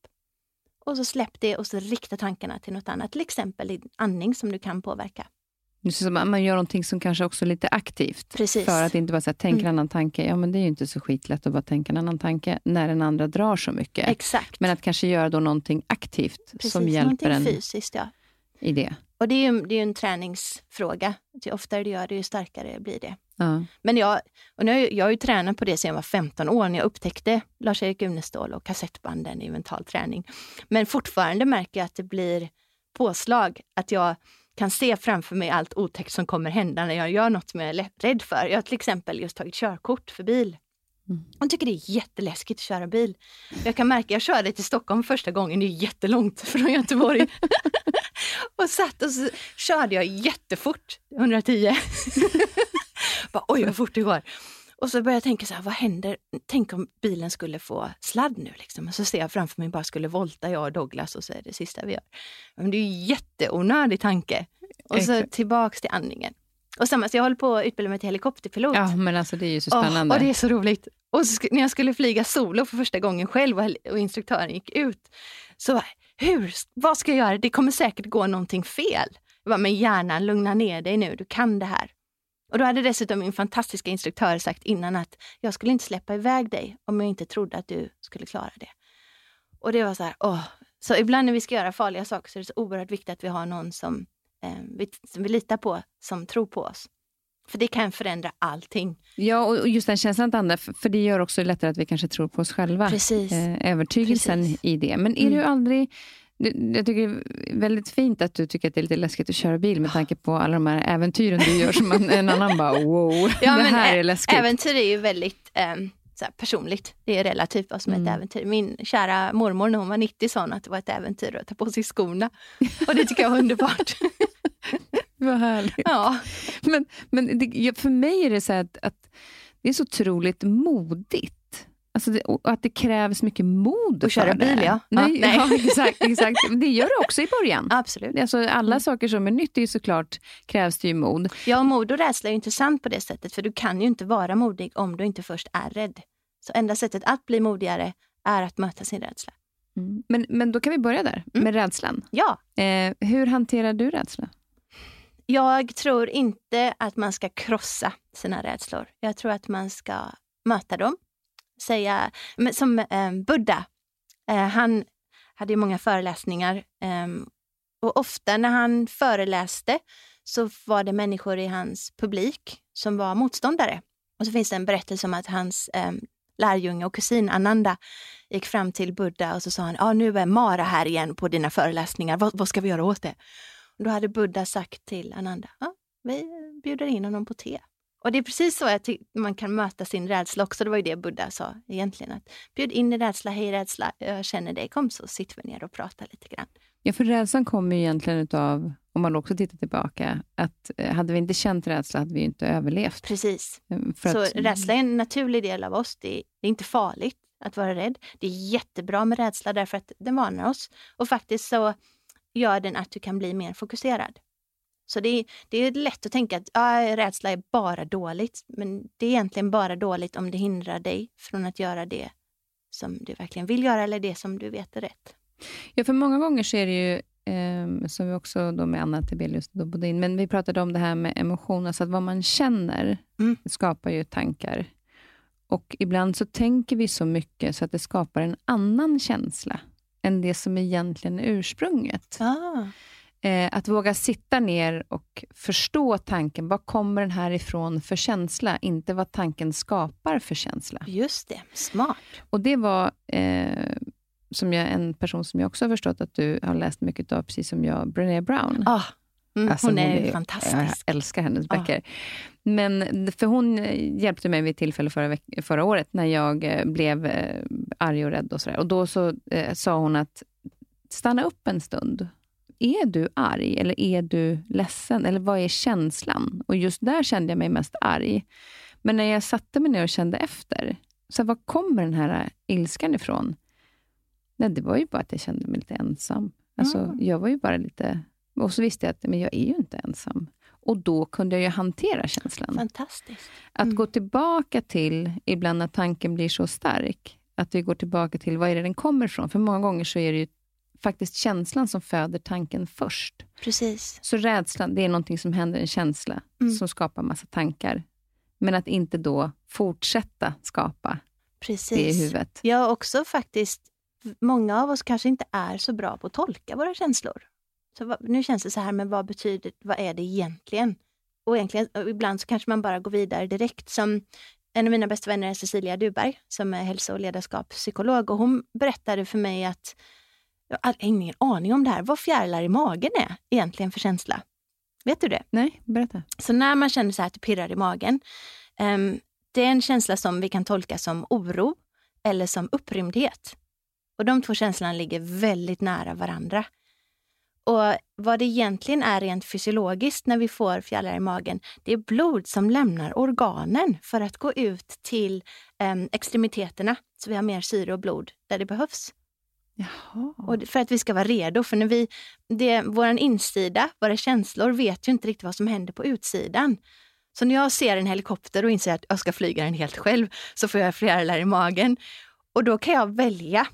Och så släpp det och så rikta tankarna till något annat, till exempel din andning som du kan påverka. Så man gör någonting som kanske också är lite aktivt. Precis. För att inte bara säga, tänk en mm. annan tanke. Ja, men det är ju inte så skitlätt att bara tänka en annan tanke när den andra drar så mycket. Exakt. Men att kanske göra då någonting aktivt Precis, som hjälper en fysiskt, ja. i det. Och det är ju det är en träningsfråga. Ju oftare du gör det, ju starkare blir det. Ja. Men jag, och nu, jag har ju tränat på det sedan jag var 15 år, när jag upptäckte Lars-Erik Unestål och kassettbanden i mental träning. Men fortfarande märker jag att det blir påslag, att jag kan se framför mig allt otäckt som kommer hända när jag gör något som jag är rädd för. Jag har till exempel just tagit körkort för bil. Mm. Jag tycker det är jätteläskigt att köra bil. Jag kan märka, jag körde till Stockholm första gången, det är jättelångt från Göteborg. och satt och så körde jag jättefort, 110. Bara, Oj vad fort det går. Och så började jag tänka så här, vad händer? Tänk om bilen skulle få sladd nu liksom. Och så ser jag framför mig bara skulle volta jag och Douglas och så är det sista vi gör. Men det är ju jätteonödig tanke. Och så tillbaks till andningen. Och samma, så jag håller på att utbilda mig till helikopterpilot. Ja, men alltså det är ju så spännande. Oh, och det är så roligt. Och så, när jag skulle flyga solo för första gången själv och, och instruktören gick ut, så hur, vad ska jag göra? Det kommer säkert gå någonting fel. Jag bara, men hjärnan, lugna ner dig nu, du kan det här. Och då hade dessutom min fantastiska instruktör sagt innan att jag skulle inte släppa iväg dig om jag inte trodde att du skulle klara det. Och det var så här, åh. Så ibland när vi ska göra farliga saker så är det så oerhört viktigt att vi har någon som, vi, som vi litar på, som tror på oss. För det kan förändra allting. Ja, och just den känslan att andra, för det gör också lättare att vi kanske tror på oss själva. Precis. Eh, övertygelsen Precis. i det. Men är mm. du aldrig Jag tycker det är väldigt fint att du tycker att det är lite läskigt att köra bil med tanke på alla de här äventyren du gör som en, en annan bara wow, ja, det här är läskigt. Äventyr är ju väldigt um, personligt. Det är relativt vad som är ett mm. äventyr. Min kära mormor när hon var 90 sa att det var ett äventyr att ta på sig skorna. Och det tycker jag var underbart. vad härligt. Ja. Men, men det, för mig är det så att, att det är så otroligt modigt Alltså det, att det krävs mycket mod att köra bil, ja. Nej, ja, nej. ja exakt, exakt. det gör det också i början. Absolut. Alltså alla mm. saker som är nytt, är såklart krävs det ju mod. Ja, mod och rädsla är intressant på det sättet, för du kan ju inte vara modig om du inte först är rädd. Så enda sättet att bli modigare är att möta sin rädsla. Mm. Men, men då kan vi börja där, mm. med rädslan. Ja. Eh, hur hanterar du rädsla? Jag tror inte att man ska krossa sina rädslor. Jag tror att man ska möta dem säga, som eh, Buddha, eh, han hade många föreläsningar eh, och ofta när han föreläste så var det människor i hans publik som var motståndare. Och så finns det en berättelse om att hans eh, lärjunge och kusin Ananda gick fram till Buddha och så sa han, ah, nu är Mara här igen på dina föreläsningar, vad, vad ska vi göra åt det? Och då hade Buddha sagt till Ananda, ah, vi bjuder in honom på te. Och det är precis så jag man kan möta sin rädsla också. Det var ju det Buddha sa egentligen. Att bjud in din rädsla, hej rädsla, jag känner dig, kom så sitter vi ner och pratar lite grann. Ja, för rädslan kommer egentligen utav, om man också tittar tillbaka, att eh, hade vi inte känt rädsla hade vi inte överlevt. Precis. Eh, för så att, rädsla är en naturlig del av oss. Det är, det är inte farligt att vara rädd. Det är jättebra med rädsla därför att den varnar oss. Och faktiskt så gör den att du kan bli mer fokuserad. Så det är, det är lätt att tänka att ah, rädsla är bara dåligt, men det är egentligen bara dåligt om det hindrar dig från att göra det som du verkligen vill göra eller det som du vet är rätt. Ja, för många gånger så är det ju, eh, som vi också då med Anna Tibelius då bodde in, men vi pratade om det här med emotioner, alltså att vad man känner mm. skapar ju tankar. Och ibland så tänker vi så mycket så att det skapar en annan känsla än det som egentligen är ursprunget. Ah. Eh, att våga sitta ner och förstå tanken. Vad kommer den här ifrån för känsla? Inte vad tanken skapar för känsla. Just det, smart. Och det var eh, som jag, en person som jag också har förstått att du har läst mycket av, precis som jag, Brené Brown. Ah, mm, alltså, hon, är hon är fantastisk. Jag älskar hennes ah. böcker. Men, för hon hjälpte mig vid ett tillfälle förra, förra året när jag eh, blev eh, arg och rädd. Och, så där. och Då så, eh, sa hon att stanna upp en stund är du arg eller är du ledsen? Eller vad är känslan? Och just där kände jag mig mest arg. Men när jag satte mig ner och kände efter, så var kommer den här ilskan ifrån? Nej, det var ju bara att jag kände mig lite ensam. Alltså, mm. Jag var ju bara lite... Och så visste jag att men jag är ju inte ensam. Och då kunde jag ju hantera känslan. Fantastiskt. Mm. Att gå tillbaka till, ibland när tanken blir så stark, att vi går tillbaka till var är det den kommer ifrån. För många gånger så är det ju faktiskt känslan som föder tanken först. Precis. Så rädslan, det är någonting som händer, en känsla, mm. som skapar massa tankar. Men att inte då fortsätta skapa Precis. det i huvudet. Ja, också faktiskt, många av oss kanske inte är så bra på att tolka våra känslor. Så nu känns det så här, men vad betyder vad är det egentligen? Och egentligen, och ibland så kanske man bara går vidare direkt. Som en av mina bästa vänner är Cecilia Duberg, som är hälso och ledarskapspsykolog. Och hon berättade för mig att jag har ingen aning om det här, vad fjärilar i magen är egentligen för känsla. Vet du det? Nej, berätta. Så när man känner så här att det pirrar i magen, um, det är en känsla som vi kan tolka som oro eller som upprymdhet. Och de två känslorna ligger väldigt nära varandra. Och vad det egentligen är rent fysiologiskt när vi får fjärilar i magen, det är blod som lämnar organen för att gå ut till um, extremiteterna, så vi har mer syre och blod där det behövs. Jaha. Och för att vi ska vara redo. För när vi, det, vår insida, våra känslor, vet ju inte riktigt vad som händer på utsidan. Så när jag ser en helikopter och inser att jag ska flyga den helt själv, så får jag fjärilar i magen. Och då kan jag välja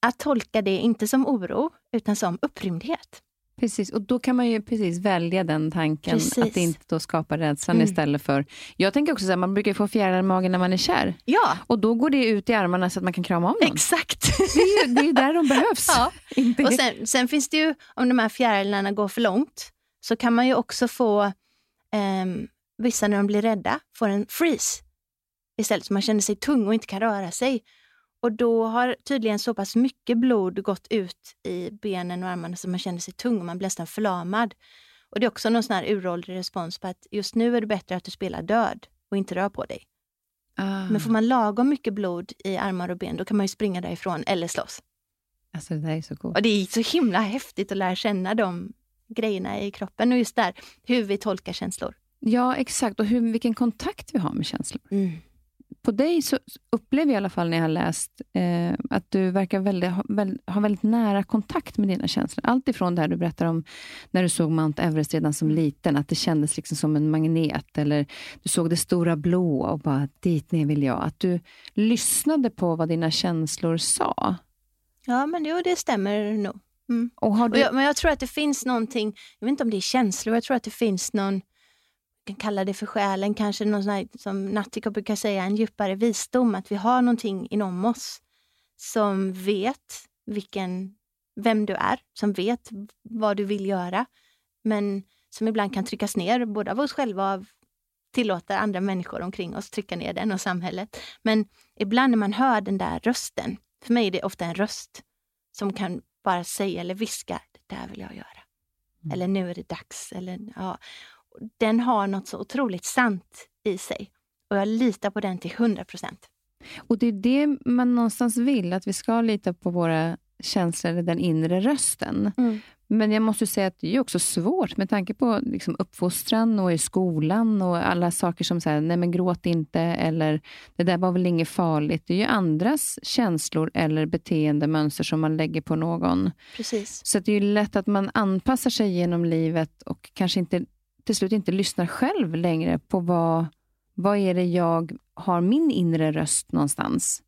att tolka det inte som oro, utan som upprymdhet. Precis, och då kan man ju precis välja den tanken, precis. att det inte då skapar rädslan mm. istället för... Jag tänker också så här, man brukar få fjärilar i magen när man är kär. Ja. Och då går det ut i armarna så att man kan krama om någon. Exakt. Det är ju det är där de behövs. Ja. och sen, sen, finns det ju, om de här fjärilarna går för långt, så kan man ju också få, eh, vissa när de blir rädda, får en freeze. Istället så man känner sig tung och inte kan röra sig. Och då har tydligen så pass mycket blod gått ut i benen och armarna så man känner sig tung och man blir nästan förlamad. Och det är också någon sån här uråldrig respons på att just nu är det bättre att du spelar död och inte rör på dig. Ah. Men får man lagom mycket blod i armar och ben, då kan man ju springa därifrån eller slåss. Alltså det där är så coolt. Och det är så himla häftigt att lära känna de grejerna i kroppen och just där hur vi tolkar känslor. Ja, exakt. Och hur, vilken kontakt vi har med känslor. Mm. På dig så upplever jag i alla fall när jag har läst eh, att du verkar väldigt, ha, väldigt, ha väldigt nära kontakt med dina känslor. Allt ifrån det här du berättar om när du såg Mount Everest redan som liten, att det kändes liksom som en magnet. Eller du såg det stora blå och bara, dit ner vill jag. Att du lyssnade på vad dina känslor sa. Ja, men jo, det stämmer nog. Mm. Och har Och du, jag, men jag tror att det finns någonting, jag vet inte om det är känslor, jag tror att det finns någon, kan kalla det för själen, kanske någon sån här, som Natthiko brukar säga, en djupare visdom, att vi har någonting inom oss som vet vilken, vem du är, som vet vad du vill göra, men som ibland kan tryckas ner, både av oss själva och tillåter andra människor omkring oss trycka ner den och samhället. Men ibland när man hör den där rösten, för mig är det ofta en röst som kan bara säga eller viska, det där vill jag göra. Mm. Eller nu är det dags. Eller, ja. Den har något så otroligt sant i sig. Och jag litar på den till 100 procent. och det är det man någonstans vill, att vi ska lita på våra känslor, eller den inre rösten. Men jag måste säga att det är också svårt med tanke på liksom uppfostran och i skolan och alla saker som säger nej men gråt inte eller det där var väl inget farligt. Det är ju andras känslor eller beteendemönster som man lägger på någon. Precis. Så det är ju lätt att man anpassar sig genom livet och kanske inte till slut inte lyssnar själv längre på vad, vad är det jag har min inre röst någonstans.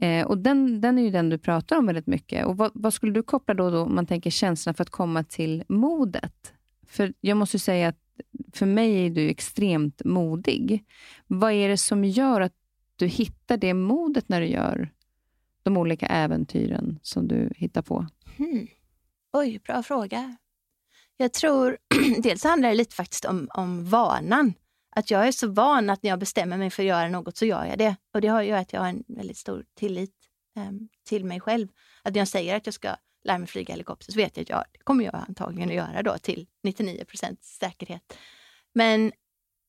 Eh, och den, den är ju den du pratar om väldigt mycket. Och vad, vad skulle du koppla då, då om man tänker känslan för att komma till modet? För jag måste säga att för mig är du extremt modig. Vad är det som gör att du hittar det modet när du gör de olika äventyren som du hittar på? Hmm. Oj, bra fråga. Jag tror, dels handlar det lite faktiskt om, om vanan. Att jag är så van att när jag bestämmer mig för att göra något så gör jag det. Och det har ju att jag har en väldigt stor tillit um, till mig själv. Att när jag säger att jag ska lära mig flyga helikopter så vet jag att jag, det kommer jag antagligen att göra då till 99% säkerhet. Men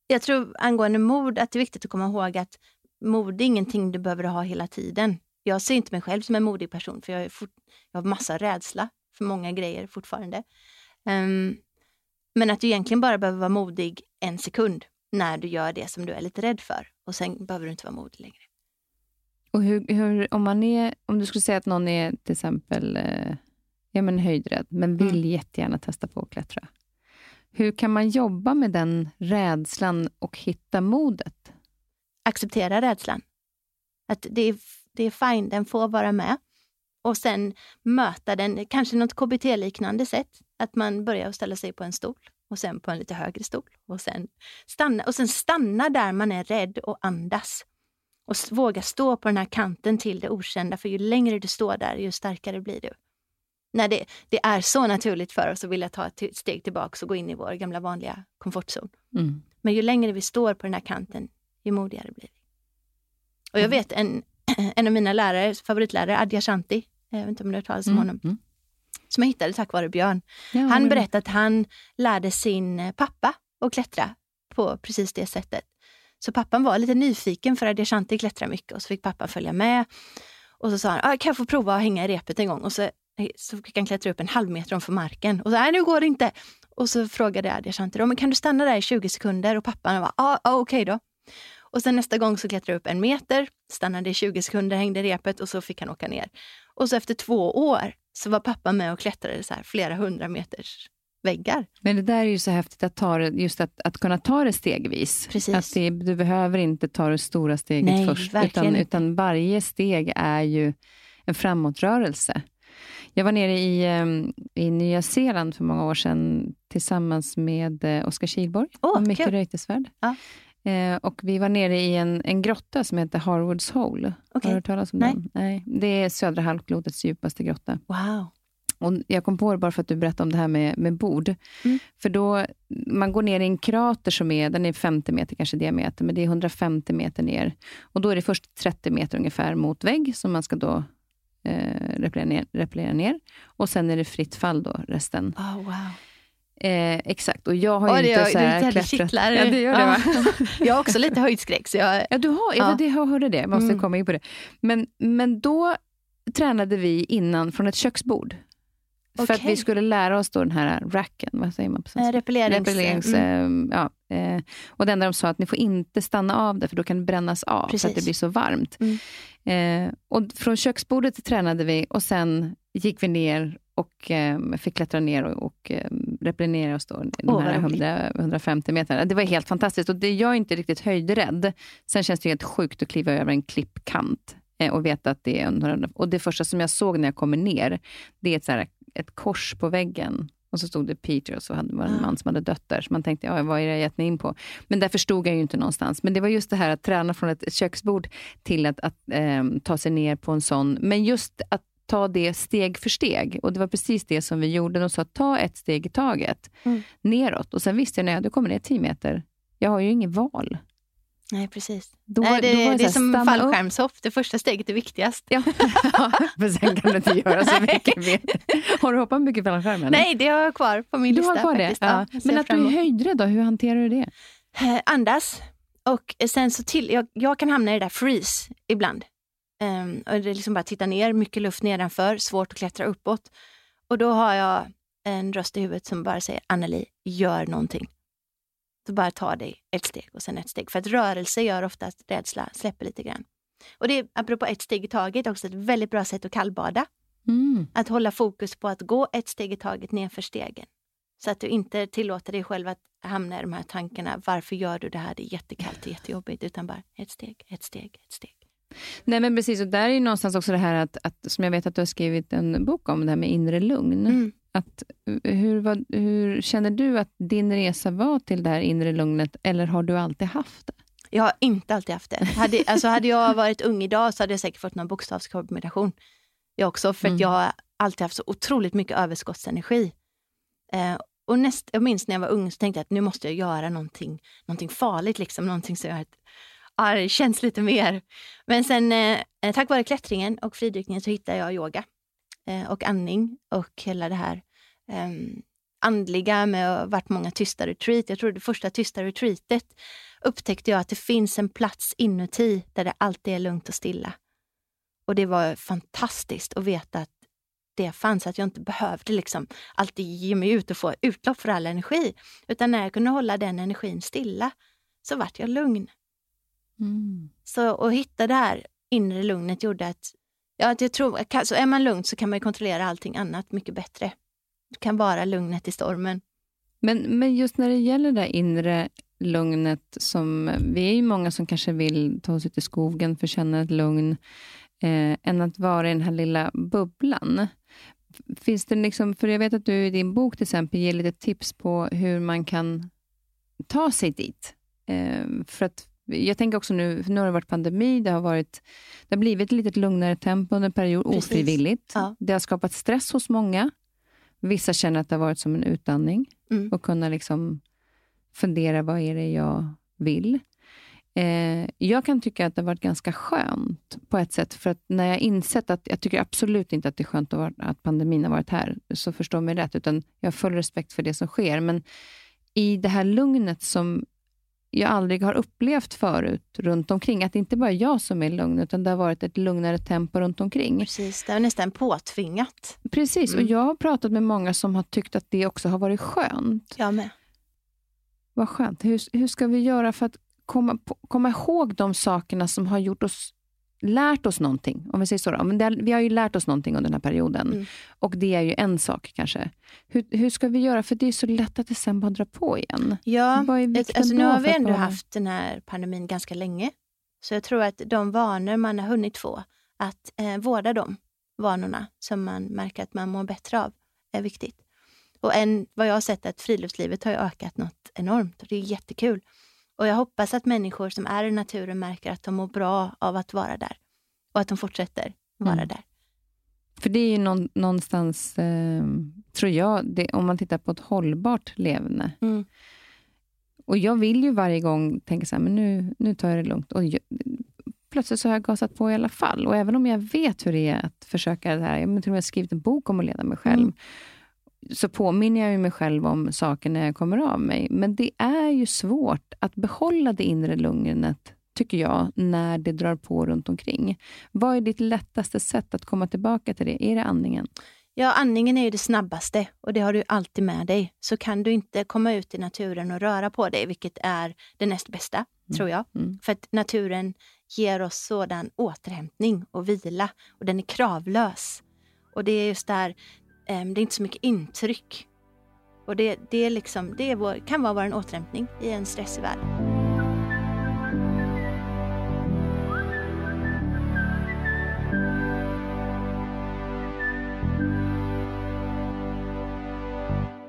jag tror angående mod att det är viktigt att komma ihåg att mod är ingenting du behöver ha hela tiden. Jag ser inte mig själv som en modig person för jag, är fort, jag har massa rädsla för många grejer fortfarande. Ehm, men att du egentligen bara behöver vara modig en sekund när du gör det som du är lite rädd för. Och sen behöver du inte vara modig längre. Och hur, hur, om, man är, om du skulle säga att någon är till exempel eh, ja, men höjdrädd, men vill Mm. jättegärna testa på att klättra. Hur kan man jobba med den rädslan och hitta modet? Acceptera rädslan. Att det är, det är fine, den får vara med. Och sen möta den, kanske något KBT-liknande sätt. Att man börjar ställa sig på en stol och sen på en lite högre stol. Och sen stanna, och sen stanna där man är rädd och andas. Och våga stå på den här kanten till det okända, för ju längre du står där, ju starkare blir du. När det, det är så naturligt för oss att vilja ta ett steg tillbaka och gå in i vår gamla vanliga komfortzon. Mm. Men ju längre vi står på den här kanten, ju modigare blir vi. Och jag Mm. vet en, en av mina lärare, favoritlärare, Adja Shanti, jag vet inte om du har hört talas om Mm. honom, Mm. som jag hittade tack vare Björn. Ja, Han men- berättade att han lärde sin eh, pappa att klättra på precis det sättet. Så pappan var lite nyfiken för Adja Shanti klättrar mycket och så fick pappan följa med. Och så sa han, ah, kan jag få prova att hänga i repet en gång? Och så, eh, så fick han klättra upp en halv meter ovanför marken. Och så, nej nu går det inte. Och så frågade Adja Shanti, då, men kan du stanna där i 20 sekunder? Och pappan var, ah, ah, okej då. Och sen nästa gång så klättrade jag upp en meter, stannade i 20 sekunder, hängde i repet och så fick han åka ner. Och så efter två år så var pappa med och klättrade så här flera hundra meters väggar. Men det där är ju så häftigt, att ta det, just att, att kunna ta det stegvis. Precis. Att det, du behöver inte ta det stora steget Nej, först, utan, utan varje steg är ju en framåtrörelse. Jag var nere i, em, i Nya Zeeland för många år sedan tillsammans med eh, Oskar Kihlborg Åh, och Micke kul. Reuterswärd. Ja. Eh, och vi var nere i en, en grotta som heter Harwoods Hole. Har Okej. du hört talas om Nej. den? Nej. Det är södra halvklotets djupaste grotta. Wow. Och jag kom på det bara för att du berättade om det här med, med bord. Mm. För då, man går ner i en krater som är, den är 50 meter kanske diameter, men det är 150 meter ner. Och då är det först 30 meter ungefär mot vägg, som man ska då eh, repellera, ner, ner. Och sen är det fritt fall då, resten. Oh, wow. Eh, exakt, och jag har Oh, ju det inte gör- så det här jävla klättrat. kittlar. Ja, det gör det va? jag har också lite höjdskräck. Så jag, Ja, du har, ja. Det, jag hörde det. Jag måste Mm. komma in på det. Men, men då tränade vi innan från ett köksbord. För att Okej. vi skulle lära oss då den här racken, vad säger man på eh, svenska? repellerings... Repellerings, mm. eh, ja, eh, och det enda de sa att ni får inte stanna av det, för då kan det brännas av, för att Precis. det blir så varmt. Mm. Eh, och från köksbordet tränade vi och sen gick vi ner och eh, fick klättra ner och, och eh, repellera oss då, de Åh, här vad roligt. 100, 150 meterna. Det var helt fantastiskt. Och det, jag är inte riktigt höjdrädd. Sen känns det helt sjukt att kliva över en klippkant eh, och veta att det är en 100. Och det första som jag såg när jag kommer ner, det är ett, så här, ett kors på väggen. Och så stod det Peter och så hade, var det en Ah. man som hade dött där. Så man tänkte, ja, vad är det jag gett mig in på? Men där förstod jag ju inte någonstans. Men det var just det här att träna från ett köksbord till att, att ehm, ta sig ner på en sån. Men just att ta det steg för steg. Och det var precis det som vi gjorde. De sa, ta ett steg i taget Mm. neråt. Och sen visste jag, när jag kommit ner 10 meter, jag har ju ingen val. Nej, precis. Då, Nej, det, det så är som fallskärmshopp. Det första steget är viktigast. Ja, för sen kan du inte göra så mycket mer. Har du hoppat mycket fallskärm? eller? Nej, det har jag kvar på min du lista. har kvar det? faktiskt. Ja. jag ser Men att du är höjdrädd, då, hur hanterar du det? Eh, andas. Och sen så till, jag, jag kan hamna i det där freeze ibland. Ehm, och det är liksom bara titta ner, mycket luft nedanför, svårt att klättra uppåt. Och då har jag en röst i huvudet som bara säger Anneli, gör någonting. Så bara ta dig ett steg och sen ett steg. För att rörelse gör ofta att rädsla släpper lite grann. Och det är, apropå ett steg i taget, också ett väldigt bra sätt att kallbada. Mm. Att hålla fokus på att gå ett steg i taget nerför stegen. Så att du inte tillåter dig själv att hamna i de här tankarna. Varför gör du det här? Det är jättekallt och jättejobbigt. Utan bara ett steg, ett steg, ett steg. Nej, men precis. Och där är ju någonstans också det här att, att, som jag vet att du har skrivit en bok om, det här med inre lugn. Mm. Att, hur, vad, hur känner du att din resa var till det här inre lugnet, eller har du alltid haft det? Jag har inte alltid haft det. Hade, alltså hade jag varit ung idag så hade jag säkert fått någon bokstavskombination. Jag också, för Mm. att jag har alltid haft så otroligt mycket överskottsenergi. Eh, och näst, jag minns när jag var ung så tänkte jag att nu måste jag göra någonting, någonting farligt, liksom, någonting som gör att ja, det känns lite mer. Men sen eh, tack vare klättringen och fridykningen så hittade jag yoga eh, och andning och hela det här eh, andliga med att ha varit många tysta retreat. Jag tror det första tysta retreatet upptäckte jag att det finns en plats inuti där det alltid är lugnt och stilla. Och det var fantastiskt att veta att det fanns, att jag inte behövde liksom alltid ge mig ut och få utlopp för all energi. Utan när jag kunde hålla den energin stilla så vart jag lugn. Mm. Så att hitta det här inre lugnet gjorde att, ja, att jag tror, så är man lugn så kan man ju kontrollera allting annat mycket bättre. Det kan vara lugnet i stormen. Men, men just när det gäller det inre lugnet, som, vi är ju många som kanske vill ta oss ut i skogen för att känna ett lugn, eh, än att vara i den här lilla bubblan. Finns det liksom, för jag vet att du i din bok till exempel ger lite tips på hur man kan ta sig dit. Eh, för att jag tänker också nu, för nu har det varit pandemi, det har, varit, det har blivit ett lite lugnare tempo under en period, Precis. ofrivilligt. Ja. Det har skapat stress hos många. Vissa känner att det har varit som en utandning Mm. och kunna liksom fundera, vad är det jag vill? Eh, jag kan tycka att det har varit ganska skönt på ett sätt, för att när jag insett att, jag tycker absolut inte att det är skönt att, vara, att pandemin har varit här, så förstå mig rätt, utan jag har full respekt för det som sker, men i det här lugnet som jag aldrig har upplevt förut runt omkring, att det inte bara är jag som är lugn, utan det har varit ett lugnare tempo runt omkring. Precis, det var nästan påtvingat. Precis, Mm. och jag har pratat med många som har tyckt att det också har varit skönt. Jag med. Vad skönt. Hur, hur ska vi göra för att komma, komma ihåg de sakerna som har gjort oss, lärt oss någonting? Om vi säger så. Då. Men det, vi har ju lärt oss någonting under den här perioden. Mm. Och det är ju en sak kanske. Hur, hur ska vi göra? För det är så lätt att det sen bara drar på igen. Ja, alltså, nu har vi ändå behålla- haft den här pandemin ganska länge. Så jag tror att de vanor man har hunnit få, att eh, vårda de vanorna som man märker att man mår bättre av, är viktigt. Och en, vad jag har sett att friluftslivet har ökat något enormt och det är jättekul. Och jag hoppas att människor som är i naturen märker att de mår bra av att vara där och att de fortsätter vara Mm. där. För det är ju någon, någonstans, eh, tror jag, det, om man tittar på ett hållbart levande. Mm. Och jag vill ju varje gång tänka så här, men nu, nu tar jag det lugnt. Och jag, plötsligt så har jag gasat på i alla fall. Och även om jag vet hur det är att försöka det här, jag har till och med skrivit en bok om att leda mig själv, mm. Så påminner jag mig själv om saker när jag kommer av mig. Men det är ju svårt att behålla det inre lugnet tycker jag, när det drar på runt omkring. Vad är ditt lättaste sätt att komma tillbaka till det? Är det andningen? Ja, andningen är ju det snabbaste och det har du alltid med dig. Så kan du inte komma ut i naturen och röra på dig, vilket är det näst bästa, mm. tror jag. Mm. För att naturen ger oss sådan återhämtning och vila och den är kravlös. Och det är just där, Ehm, det är inte så mycket intryck. Och det, det, är liksom, det är vår, kan vara vår återhämtning i en stressig värld.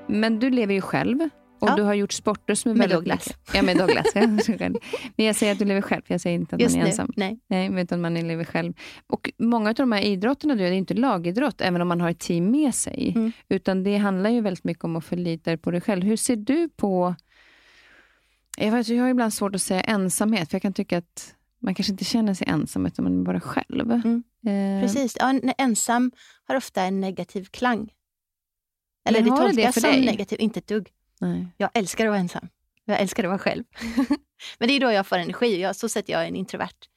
Men du lever ju själv och ja. du har gjort sporter som är med väldigt... Douglas. Ja, med Douglas. men jag säger att du lever själv, jag säger inte att Just man är ensam. Nej. Nej, utan man lever själv. Och många av de här idrotterna, du, det är inte lagidrott, även om man har ett team med sig. Mm. Utan det handlar ju väldigt mycket om att förlita dig på dig själv. Hur ser du på... Jag, vet, jag har ibland svårt att säga ensamhet, för jag kan tycka att man kanske inte känner sig ensam, utan man är bara själv. Mm. Eh. Precis. Ja, ensam har ofta en negativ klang. Eller det tolkas det som negativt, inte ett dugg. Nej. Jag älskar att vara ensam. Jag älskar att vara själv. Men det är då jag får energi. Jag, så sätter jag en introvert.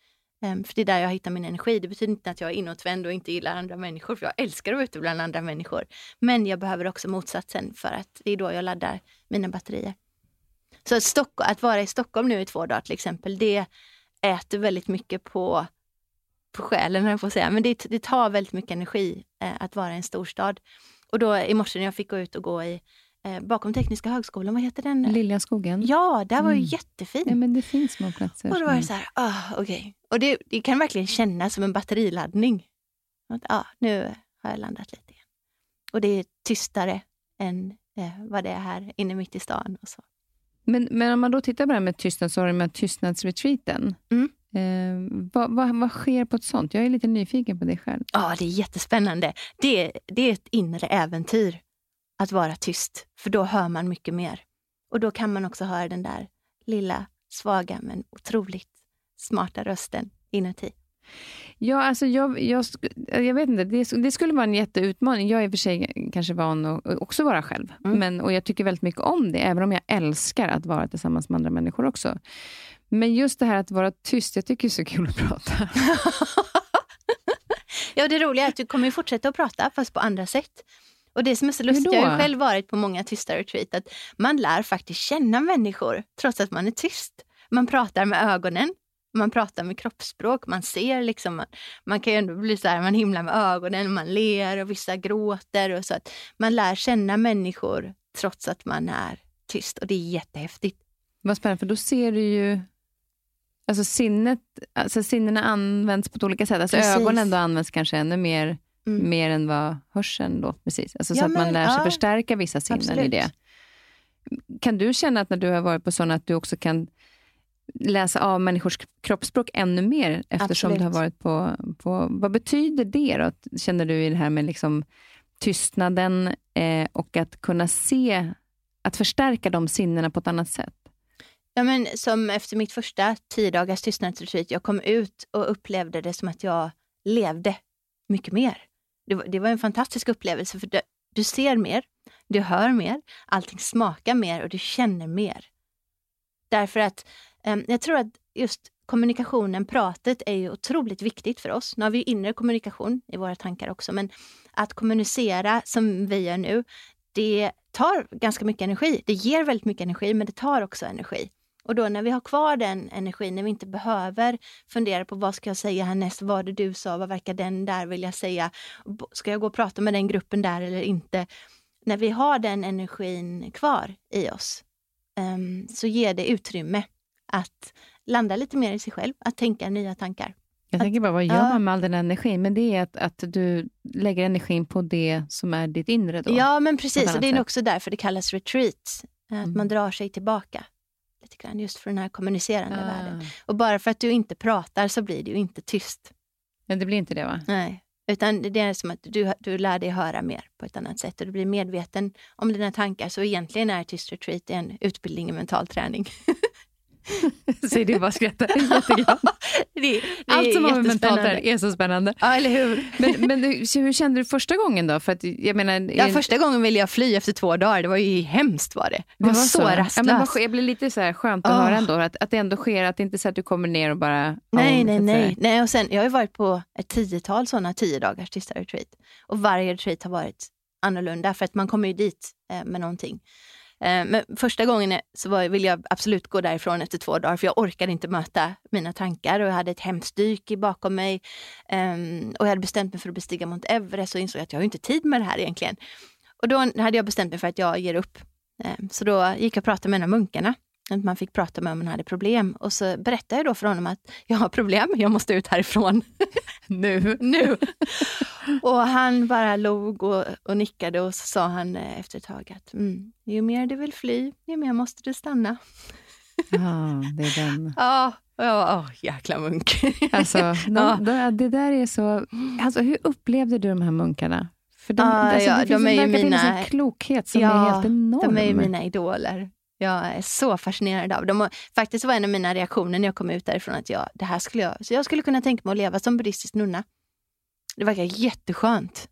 Um, för det är där jag hittar min energi. Det betyder inte att jag är inåtvänd och inte gillar andra människor, för jag älskar att vara ute bland andra människor. Men jag behöver också motsatsen för att det är då jag laddar mina batterier. Så att, Stock att vara i Stockholm nu i två dagar till exempel, det äter väldigt mycket på, på själen, jag får säga. Men det, det tar väldigt mycket energi eh, att vara i en storstad. Och då i morse när jag fick gå ut och gå i eh, bakom Tekniska högskolan, vad heter den? Liljaskogen. Ja, där var mm. ju jättefint. Ja, men det finns små platser. Och då var det så här, ah, okej. Okay. Och det, det, kan verkligen kännas som en batteriladdning. Att, ah, nu har jag landat lite igen. Och det är tystare än eh, vad det är här inne mitt i stan. Och så. Men, men om man då tittar på det här med tystnad, så har du med tystnadsretreaten. Mm. Eh, vad, vad, vad, sker på ett sånt? Jag är lite nyfiken på det själv. Ja, det är jättespännande. Det, det är ett inre äventyr att vara tyst, för då hör man mycket mer. Och då kan man också höra den där lilla, svaga men otroligt smarta rösten inuti. Ja, alltså jag, jag, jag vet inte. Det, det, skulle vara en jätteutmaning. Jag är i och för sig kanske van att också vara själv. Mm. Men, och jag tycker väldigt mycket om det, även om jag älskar att vara tillsammans med andra människor också. Men just det här att vara tyst, jag tycker det är så kul att prata. ja, det roliga är att du kommer fortsätta att prata, fast på andra sätt. Och det som är så lustigt, jag har själv varit på många tysta retreat, att man lär faktiskt känna människor trots att man är tyst. Man pratar med ögonen, man pratar med kroppsspråk, man ser liksom, man, man kan ju ändå bli så här, man himlar med ögonen, man ler och vissa gråter och så att man lär känna människor trots att man är tyst och det är jättehäftigt. Vad spännande, för då ser du ju Alltså, sinnet, alltså sinnena används på olika sätt. Alltså ögonen då används kanske ännu mer, mm. mer än vad hörseln då. Precis. Alltså, ja, så att man lär sig ja, förstärka vissa sinnen absolut. i det. Kan du känna att när du har varit på sådana, att du också kan läsa av människors kroppsspråk ännu mer eftersom absolut. du har varit på, på... Vad betyder det då, känner du i det här med liksom tystnaden eh, och att kunna se, att förstärka de sinnena på ett annat sätt? Ja, men som efter mitt första tio dagars tystnadsretreat, jag kom ut och upplevde det som att jag levde mycket mer. Det var, det var en fantastisk upplevelse, för det, du ser mer, du hör mer, allting smakar mer och du känner mer. Därför att eh, jag tror att just kommunikationen, pratet, är ju otroligt viktigt för oss. Nu har vi ju inre kommunikation i våra tankar också, men att kommunicera som vi gör nu, det tar ganska mycket energi. Det ger väldigt mycket energi, men det tar också energi. Och då när vi har kvar den energin, när vi inte behöver fundera på vad ska jag säga härnäst, vad det du sa, vad verkar den där vilja säga, ska jag gå och prata med den gruppen där eller inte? När vi har den energin kvar i oss um, så ger det utrymme att landa lite mer i sig själv, att tänka nya tankar. Jag tänker bara, vad gör man med all den energin? Men det är att, att du lägger energin på det som är ditt inre då? Ja, men precis. Och det är också därför det kallas retreat. Att mm. man drar sig tillbaka lite grann, just för den här kommunicerande ah. världen. Och bara för att du inte pratar så blir det ju inte tyst. Men det blir inte det va? Nej. Utan det är som att du, du lär dig höra mer på ett annat sätt och du blir medveten om dina tankar. Så egentligen är Tyst Retreat en utbildning i mental träning. Säg det bara skrattar. Det, det Allt som har med mentalt är, så spännande. Ja, eller hur? Men, men hur kände du första gången då? För att, jag menar, ja, första gången ville jag fly efter två dagar. Det var ju hemskt var det. Det, det var, var, så, så rastlöst. Ja, men jag blir lite så här skönt att oh. höra ändå, att, att det ändå sker, att det inte är så att du kommer ner och bara... Nej, nej, nej. nej och sen, jag har varit på ett tiotal sådana tio dagars tysta retreat. Och varje retreat har varit annorlunda för att man kommer ju dit eh, med någonting. Eh, men första gången så var, ville jag absolut gå därifrån efter två dagar för jag orkade inte möta mina tankar och jag hade ett hemskt dyk bakom mig. Um, och jag hade bestämt mig för att bestiga Mount Everest och insåg att jag har inte tid med det här egentligen. Och då hade jag bestämt mig för att jag ger upp. Um, så då gick jag och pratade med en av munkarna att man fick prata med om man hade problem. Och så berättade jag då för honom att jag har problem, jag måste ut härifrån. nu. nu. och han bara log och, och nickade och så sa han eh, efter ett tag att mm, ju mer du vill fly, ju mer måste du stanna. Ja, det är den. Ja, och jag åh, jäkla munk. alltså, de, de, det där är så... Alltså, hur upplevde du de här munkarna? För de, ah, alltså, ja, det finns de är ju mina, en klokhet som ja, är helt enorm. De är ju mina idoler. Jag är så fascinerad av dem. faktiskt var en av mina reaktioner när jag kom ut därifrån att jag, det här skulle jag, så jag skulle kunna tänka mig att leva som buddhistisk nunna. Det verkar jätteskönt.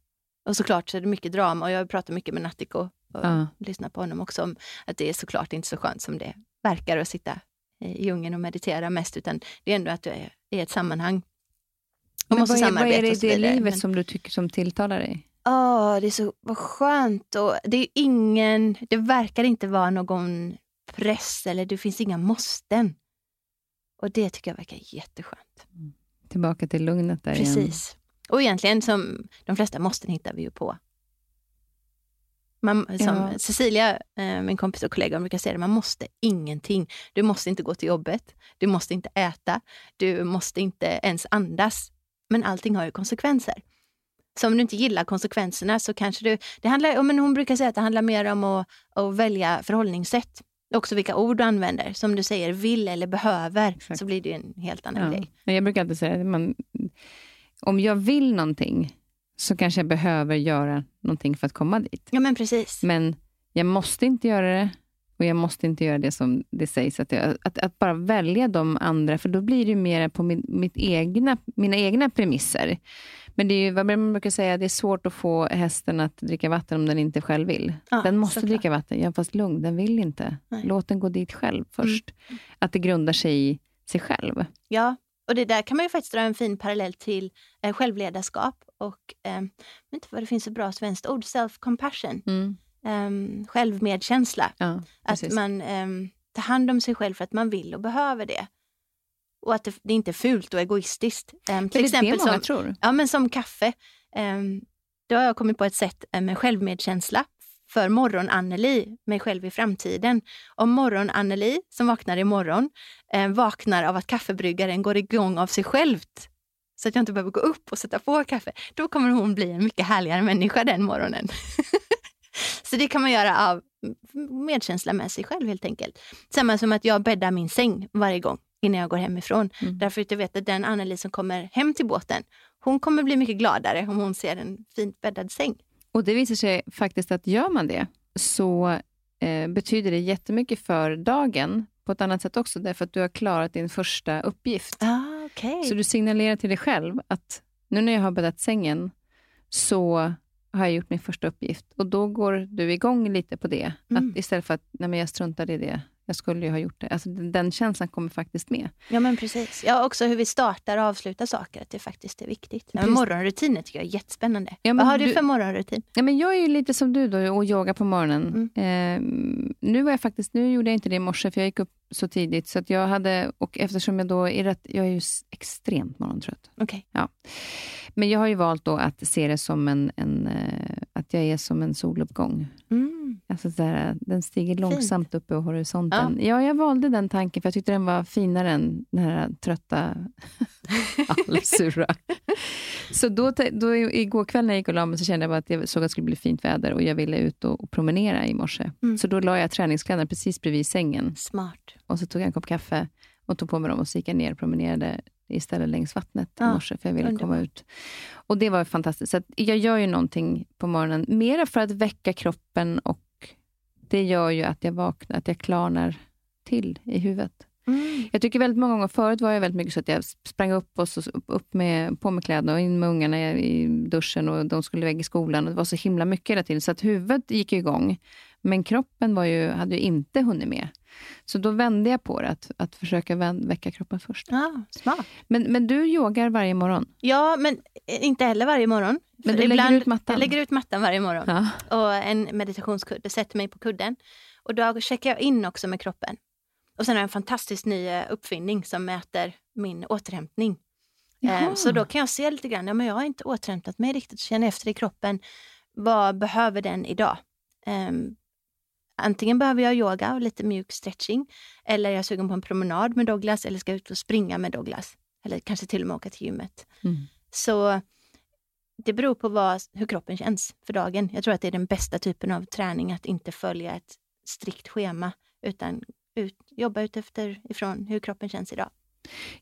Och såklart så är det mycket drama och jag pratar mycket med Natiko och uh. lyssnar på honom också om att det är såklart inte så skönt som det verkar att sitta i djungeln och meditera mest, utan det är ändå att du är i ett sammanhang. Och Men måste vad, är, vad är det i det livet Men... som du tycker som tilltalar dig? Oh, det är så vad skönt. Och det, är ingen, det verkar inte vara någon press eller det finns inga måsten. Och det tycker jag verkar jätteskönt. Mm. Tillbaka till lugnet där Precis. igen. Och egentligen som de flesta måsten hittar vi ju på. Man, som ja. Cecilia, eh, min kompis och kollega, brukar säga det, man måste ingenting. Du måste inte gå till jobbet, du måste inte äta, du måste inte ens andas. Men allting har ju konsekvenser. Så om du inte gillar konsekvenserna så kanske du... Det handlar, men hon brukar säga att det handlar mer om att, att välja förhållningssätt. Också vilka ord du använder. Som du säger, vill eller behöver, Exakt. så blir det en helt annan ja. grej. Jag brukar alltid säga att om jag vill någonting, så kanske jag behöver göra någonting för att komma dit. Ja, men precis. Men jag måste inte göra det och jag måste inte göra det som det sägs. Att, jag, att, att bara välja de andra, för då blir det mer på min, mitt egna, mina egna premisser. Men det är ju, vad man brukar säga, det är svårt att få hästen att dricka vatten om den inte själv vill. Ja, den måste dricka klart. vatten, ja, fast lugn, den vill inte. Nej. Låt den gå dit själv först. Mm. Att det grundar sig i sig själv. Ja, och det där kan man ju faktiskt dra en fin parallell till eh, självledarskap och, eh, jag vet inte vad det finns för bra svenskt ord, self-compassion. Mm. Eh, självmedkänsla. Ja, att man eh, tar hand om sig själv för att man vill och behöver det och att det, det inte är fult och egoistiskt. Um, till det exempel det som, tror. Ja, men som kaffe. Um, då har jag kommit på ett sätt med självmedkänsla för morgon-Anneli, mig själv i framtiden. Om morgon-Anneli, som vaknar imorgon, eh, vaknar av att kaffebryggaren går igång av sig självt, så att jag inte behöver gå upp och sätta på kaffe, då kommer hon bli en mycket härligare människa den morgonen. så det kan man göra av medkänsla med sig själv helt enkelt. Samma som att jag bäddar min säng varje gång innan jag går hemifrån. Mm. Därför att jag vet att den Anneli som kommer hem till båten, hon kommer bli mycket gladare om hon ser en fint bäddad säng. Och det visar sig faktiskt att gör man det, så eh, betyder det jättemycket för dagen på ett annat sätt också, därför att du har klarat din första uppgift. Ah, okay. Så du signalerar till dig själv att nu när jag har bäddat sängen, så har jag gjort min första uppgift. Och då går du igång lite på det. Mm. Att istället för att nej men jag struntar i det, jag skulle ju ha gjort det. Alltså, den känslan kommer faktiskt med. Ja, men precis. Ja, också hur vi startar och avslutar saker, att det faktiskt är viktigt. Ja, morgonrutiner tycker jag är jättespännande. Ja, Vad har du, du för morgonrutin? Ja, men jag är ju lite som du då och yogar på morgonen. Mm. Eh, nu, var jag faktiskt, nu gjorde jag inte det i morse, för jag gick upp så tidigt. Så att jag hade, och eftersom jag då är rätt, jag är ju extremt morgontrött. Okay. Ja. Men jag har ju valt då att se det som en, en eh, att jag är som en soluppgång. Mm. Alltså så här, den stiger Fint. långsamt upp över horisonten. Ja. ja. jag valde den tanken för jag tyckte den var finare än den här trötta, halvsura. så då, då, igår kväll när jag gick och la mig så kände jag att jag såg att det skulle bli fint väder och jag ville ut och, och promenera i morse. Mm. Så då la jag träningskläderna precis bredvid sängen. Smart. Och så tog jag en kopp kaffe och tog på mig dem och så gick jag ner och promenerade istället längs vattnet i Ja, morse, för jag ville komma ut. Och det var fantastiskt. Så jag gör ju någonting på morgonen, mera för att väcka kroppen och det gör ju att jag vaknar, att jag klarnar till i huvudet. Mm. Jag tycker väldigt många gånger förut var jag väldigt mycket så att jag sprang upp och så upp med, på med kläderna och in med ungarna i duschen och de skulle iväg i skolan. Och det var så himla mycket hela tiden så att huvudet gick igång. Men kroppen var ju, hade ju inte hunnit med. Så då vände jag på det, att, att försöka vän, väcka kroppen först. Ja, smart. Men, men du yogar varje morgon? Ja, men inte heller varje morgon. Men du lägger ut mattan? Jag lägger ut mattan varje morgon. Ja. och en meditationskudde, sätter mig på kudden. Och då checkar jag in också med kroppen. Och sen har jag en fantastisk ny eh, uppfinning som mäter min återhämtning. Eh, Jaha. Så då kan jag se lite grann, ja men jag har inte återhämtat mig riktigt, så känner efter i kroppen, vad behöver den idag? Ehm, antingen behöver jag yoga och lite mjuk stretching, eller jag är sugen på en promenad med Douglas, eller ska ut och springa med Douglas. Eller kanske till och med åka till gymmet. Mm. Så det beror på vad, hur kroppen känns för dagen. Jag tror att det är den bästa typen av träning, att inte följa ett strikt schema, utan ut, jobba utefter ifrån hur kroppen känns idag.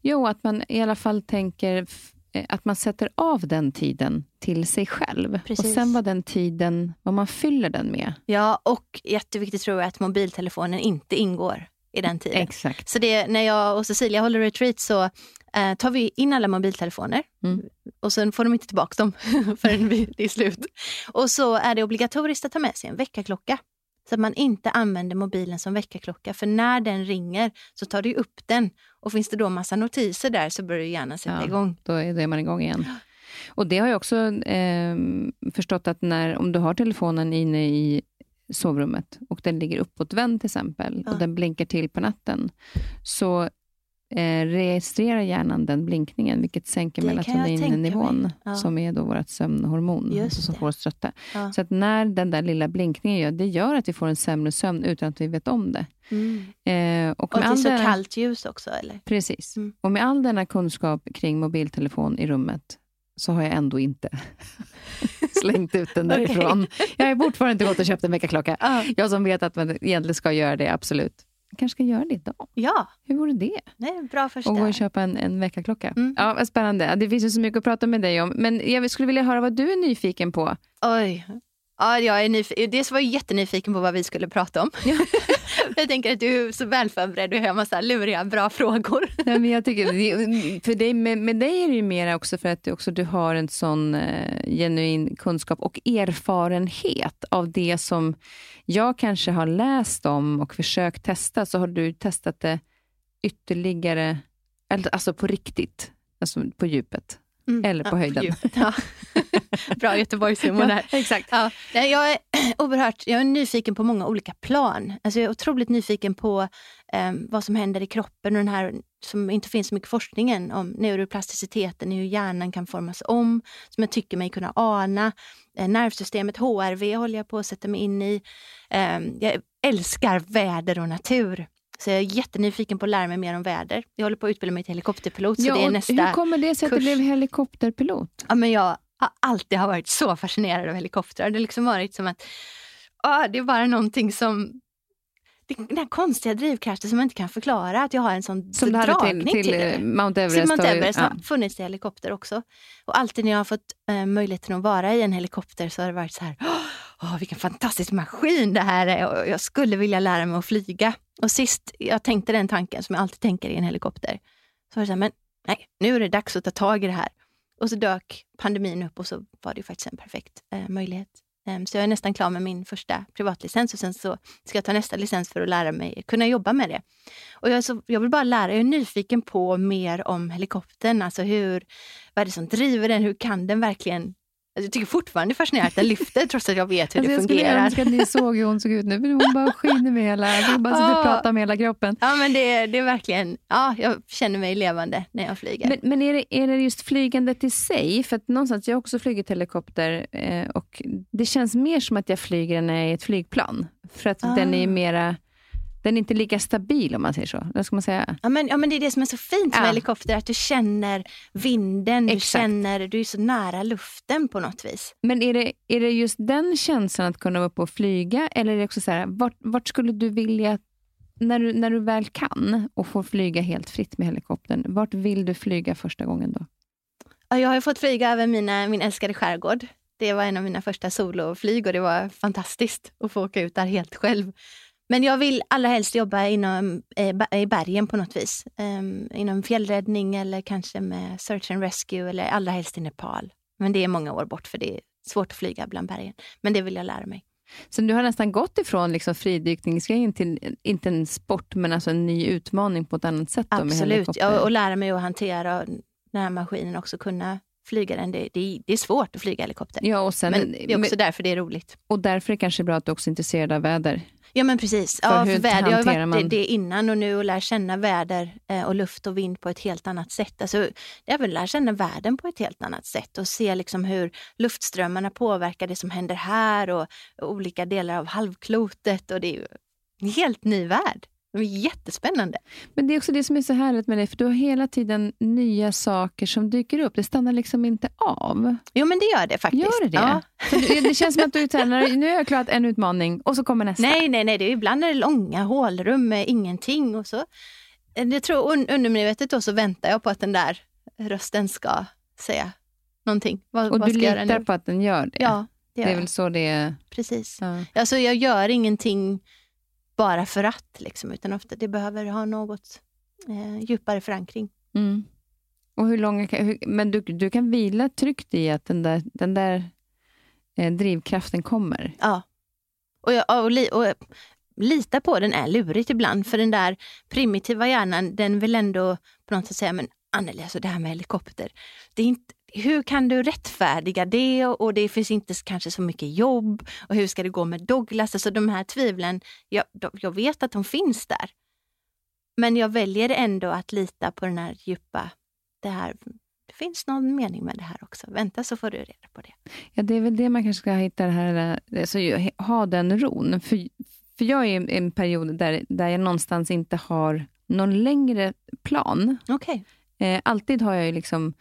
Jo, att man i alla fall tänker eh, att man sätter av den tiden till sig själv. Och Precis. sen vad den tiden, vad man fyller den med. Ja, och jätteviktigt tror jag att mobiltelefonen inte ingår i den tiden. Exakt. Så det, när jag och Cecilia håller retreat så eh, tar vi in alla mobiltelefoner Mm. och sen får de inte tillbaka dem förrän vi, det är slut. Och så är det obligatoriskt att ta med sig en väckarklocka. Så att man inte använder mobilen som väckarklocka. För när den ringer så tar du upp den. Och finns det då massa notiser där så börjar du gärna sätta Ja. igång. Då är, är man igång igen. Och det har jag också eh, förstått att när, om du har telefonen inne i sovrummet och den ligger uppåtvänd till exempel Ja. och den blinkar till på natten, så eh, registrerar hjärnan den blinkningen, vilket sänker melatoninnivån. Ja. som är då vårt sömnhormon, alltså som det. får oss trötta. Ja. Så att när den där lilla blinkningen gör, det gör att vi får en sämre sömn utan att vi vet om det. Mm. Eh, och Och med är så denna- kallt ljus också eller? Precis. Mm. Och med all denna kunskap kring mobiltelefon i rummet så har jag ändå inte slängt ut den därifrån. Jag har fortfarande inte gått och köpt en väckarklocka. Ja. Jag som vet att man egentligen ska göra det, absolut. Kanske ska göra det idag. Ja, Hur vore det? en bra första. Och gå och köpa en, en väckarklocka. Mm. Ja, vad spännande. Det finns ju så mycket att prata med dig om. Men jag skulle vilja höra vad du är nyfiken på. Oj. Ja, jag är nyfiken. Dels var jag jättenyfiken på vad vi skulle prata om. jag tänker att du är så väl förberedd och har massa luriga, bra frågor. Nej, men jag tycker, för dig, med, med dig är det ju mer också för att du, också, du har en sån eh, genuin kunskap och erfarenhet av det som jag kanske har läst om och försökt testa, så har du testat det ytterligare, alltså på riktigt, alltså på djupet. Mm. Eller på höjden. djupt. Ja. bra Göteborgshumor där. exakt. Ja, nej, jag är oerhört jag är nyfiken på många olika plan. Alltså jag är otroligt nyfiken på eh, vad som händer i kroppen och den här som inte finns så mycket forskning än om neuroplasticiteten, hur hjärnan kan formas om, som jag tycker mig kunna ana. Eh, nervsystemet, HRV håller jag på att sätta mig in i. Eh, jag älskar väder och natur. Så jag är jättenyfiken på att lära mig mer om väder. Jag håller på att utbilda mig till helikopterpilot, så Ja, det är och nästa hur kommer det sig att du blev helikopterpilot? Ja, men jag har alltid har varit så fascinerad av helikoptrar. Det har liksom varit som att ah, det är bara någonting som... Det, den här konstiga drivkraften som man inte kan förklara. Att jag har en sån Som dragning till, till, det. eh, Mount Everest? Till Mount och- Everest ja. har funnits i helikopter också. Och alltid när jag har fått eh, möjligheten att vara i en helikopter så har det varit så här, åh vilken fantastisk maskin det här är och jag skulle vilja lära mig att flyga. Och sist jag tänkte den tanken som jag alltid tänker i en helikopter, så var det så här, men nej, nu är det dags att ta tag i det här. Och så dök pandemin upp och så var det ju faktiskt en perfekt eh, möjlighet. Um, så jag är nästan klar med min första privatlicens och sen så ska jag ta nästa licens för att lära mig kunna jobba med det. Och jag, så, jag vill bara lära, jag är nyfiken på mer om helikoptern. Alltså hur, vad är det som driver den? Hur kan den verkligen... Alltså jag tycker fortfarande det är fascinerande att den lyfter trots att jag vet hur Alltså det jag skulle fungerar. önska att ni såg hur hon såg ut nu. Hon bara skiner med hela, kan bara sitta och Ja. prata med hela kroppen. Ja men det, är- det är verkligen, ja jag känner mig levande när jag flyger. Men, men är, det, är det just flygandet i sig? För att någonstans, jag har också flugit helikopter eh, och det känns mer som att jag flyger när jag är i ett flygplan. För att Ah. den är mera, den är inte lika stabil om man säger så. Vad ska man säga? Ja men, ja men det är det som är så fint med Ja. helikopter, att du känner vinden, du Exakt. känner, du är så nära luften på något vis. Men är det, är det just den känslan att kunna vara uppe och flyga? Eller är det också så här, vart, vart skulle du vilja när du, när du väl kan och får flyga helt fritt med helikoptern, vart vill du flyga första gången då? Ja, jag har fått flyga över mina, min älskade skärgård. Det var en av mina första soloflyg och det var fantastiskt att få åka ut där helt själv. Men jag vill allra helst jobba inom, eh, i bergen på något vis. Um, inom fjällräddning eller kanske med search and rescue eller allra helst i Nepal. Men det är många år bort för det är svårt att flyga bland bergen. Men det vill jag lära mig. Så du har nästan gått ifrån liksom fridykningsgrejen till, inte en sport, men alltså en ny utmaning på ett annat sätt? Absolut, ja, och lära mig att hantera den här maskinen också kunna flyga den. Det, det, det, är svårt att flyga helikopter. Ja, och sen, men det är också men, därför det är roligt. Och därför är det kanske bra att du också är intresserad av väder. Ja men precis. För ja, för väder, jag har varit man... det innan och nu och lär känna väder eh, och luft och vind på ett helt annat sätt. Alltså, jag vill lära känna världen på ett helt annat sätt och se liksom hur luftströmmarna påverkar det som händer här och, och olika delar av halvklotet. Och det är en helt ny värld. Det är jättespännande. Men det är också det som är så härligt med dig, för du har hela tiden nya saker som dyker upp. Det stannar liksom inte av. Jo, men det gör det faktiskt. Gör det det? Ja. det känns som att du är nu har jag klarat en utmaning och så kommer nästa. Nej, nej, nej. Det är, ibland är det långa hålrum med ingenting. Och så, jag tror un, undermedvetet då så väntar jag på att den där rösten ska säga någonting. Vad, och vad du litar på att den gör det? Ja, det, det är väl så det är? Precis. Ja. Alltså, jag gör ingenting bara för att, liksom, utan ofta det behöver ha något eh, djupare förankring. Mm. Och hur långa, hur, men du, du kan vila tryggt i att den där, den där eh, drivkraften kommer? Ja. Och, jag, och, li, och lita på den är lurigt ibland, för den där primitiva hjärnan, den vill ändå på något sätt säga, men Anneli, alltså det här med helikopter, det är inte, hur kan du rättfärdiga det och det finns inte kanske så mycket jobb och hur ska det gå med Douglas? Alltså de här tvivlen, jag, jag vet att de finns där. Men jag väljer ändå att lita på den här djupa, det här det finns någon mening med det här också. Vänta så får du reda på det. Ja, det är väl det man kanske ska hitta, det här, alltså, ha den ron. För, för jag är i en period där, där jag någonstans inte har någon längre plan. Okay. Eh, alltid har jag ju liksom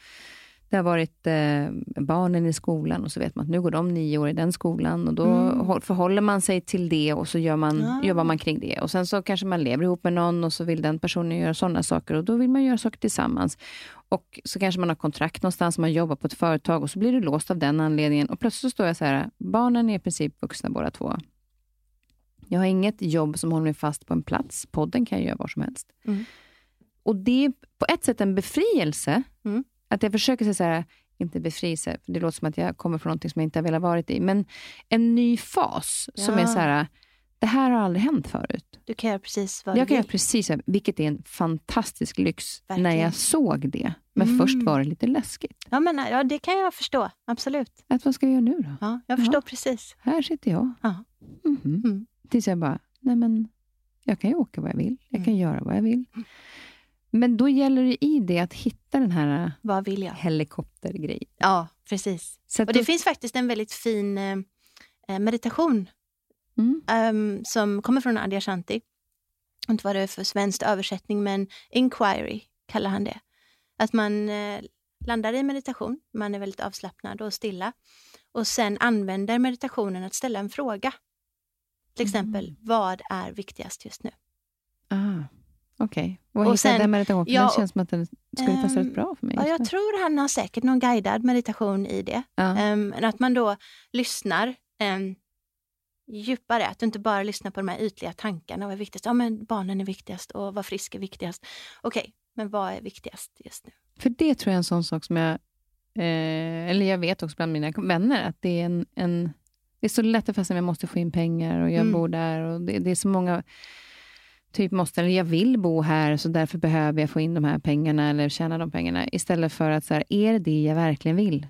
det har varit eh, barnen i skolan och så vet man att nu går de nio år i den skolan och då mm. förhåller man sig till det och så gör man, ja. jobbar man kring det. Och Sen så kanske man lever ihop med någon och så vill den personen göra sådana saker och då vill man göra saker tillsammans. Och så kanske man har kontrakt någonstans, man jobbar på ett företag och så blir det låst av den anledningen. Och plötsligt så står jag så här, barnen är i princip vuxna båda två. Jag har inget jobb som håller mig fast på en plats. Podden kan jag göra var som helst. Mm. Och det är på ett sätt en befrielse. Mm. Att jag försöker säga så här, inte befrielse, för det låter som att jag kommer från något som jag inte har velat vara i, men en ny fas ja. som är så här, det här har aldrig hänt förut. Du kan göra precis vad jag du kan vill. Göra precis, vilket är en fantastisk lyx Verkligen. när jag såg det. Men mm. först var det lite läskigt. Ja, men, ja, det kan jag förstå. Absolut. Att, vad ska jag göra nu då? Ja, jag förstår ja. precis. Här sitter jag. Ja. Mm -hmm. mm. Tills jag bara, nej men, jag kan ju åka vad jag vill. Jag kan mm. göra vad jag vill. Mm. Men då gäller det i det att hitta den här Vad vill jag? helikoptergrejen. Ja, precis. och det då... finns faktiskt en väldigt fin eh, eh meditation mm. um, som kommer från Adi Ashanti. Inte vad det är för svensk översättning, men inquiry kallar han det. Att man eh, landar i meditation, man är väldigt avslappnad och stilla och sen använder meditationen att ställa en fråga. Till exempel, mm. vad är viktigast just nu? Ah. Okej. Okay. Och, sen, den meditationen? Ja, den känns som att den skulle passa um, rätt bra för mig. Ja, jag tror han har säkert någon guidad meditation i det. Ja. Um, att man då lyssnar um, djupare, att du inte bara lyssnar på de här ytliga tankarna. Vad är viktigast? Ja, men barnen är viktigast och vad frisk är viktigast. Okej, okay, men vad är viktigast just nu? För det tror jag är en sån sak som jag, eh, eller jag vet också bland mina vänner, att det är en, en det är så lätt att fastna jag måste få in pengar och jag mm. bor där och det, det är så många typ måste, eller jag vill bo här, så därför behöver jag få in de här pengarna eller tjäna de pengarna. Istället för att, så här, är det det jag verkligen vill?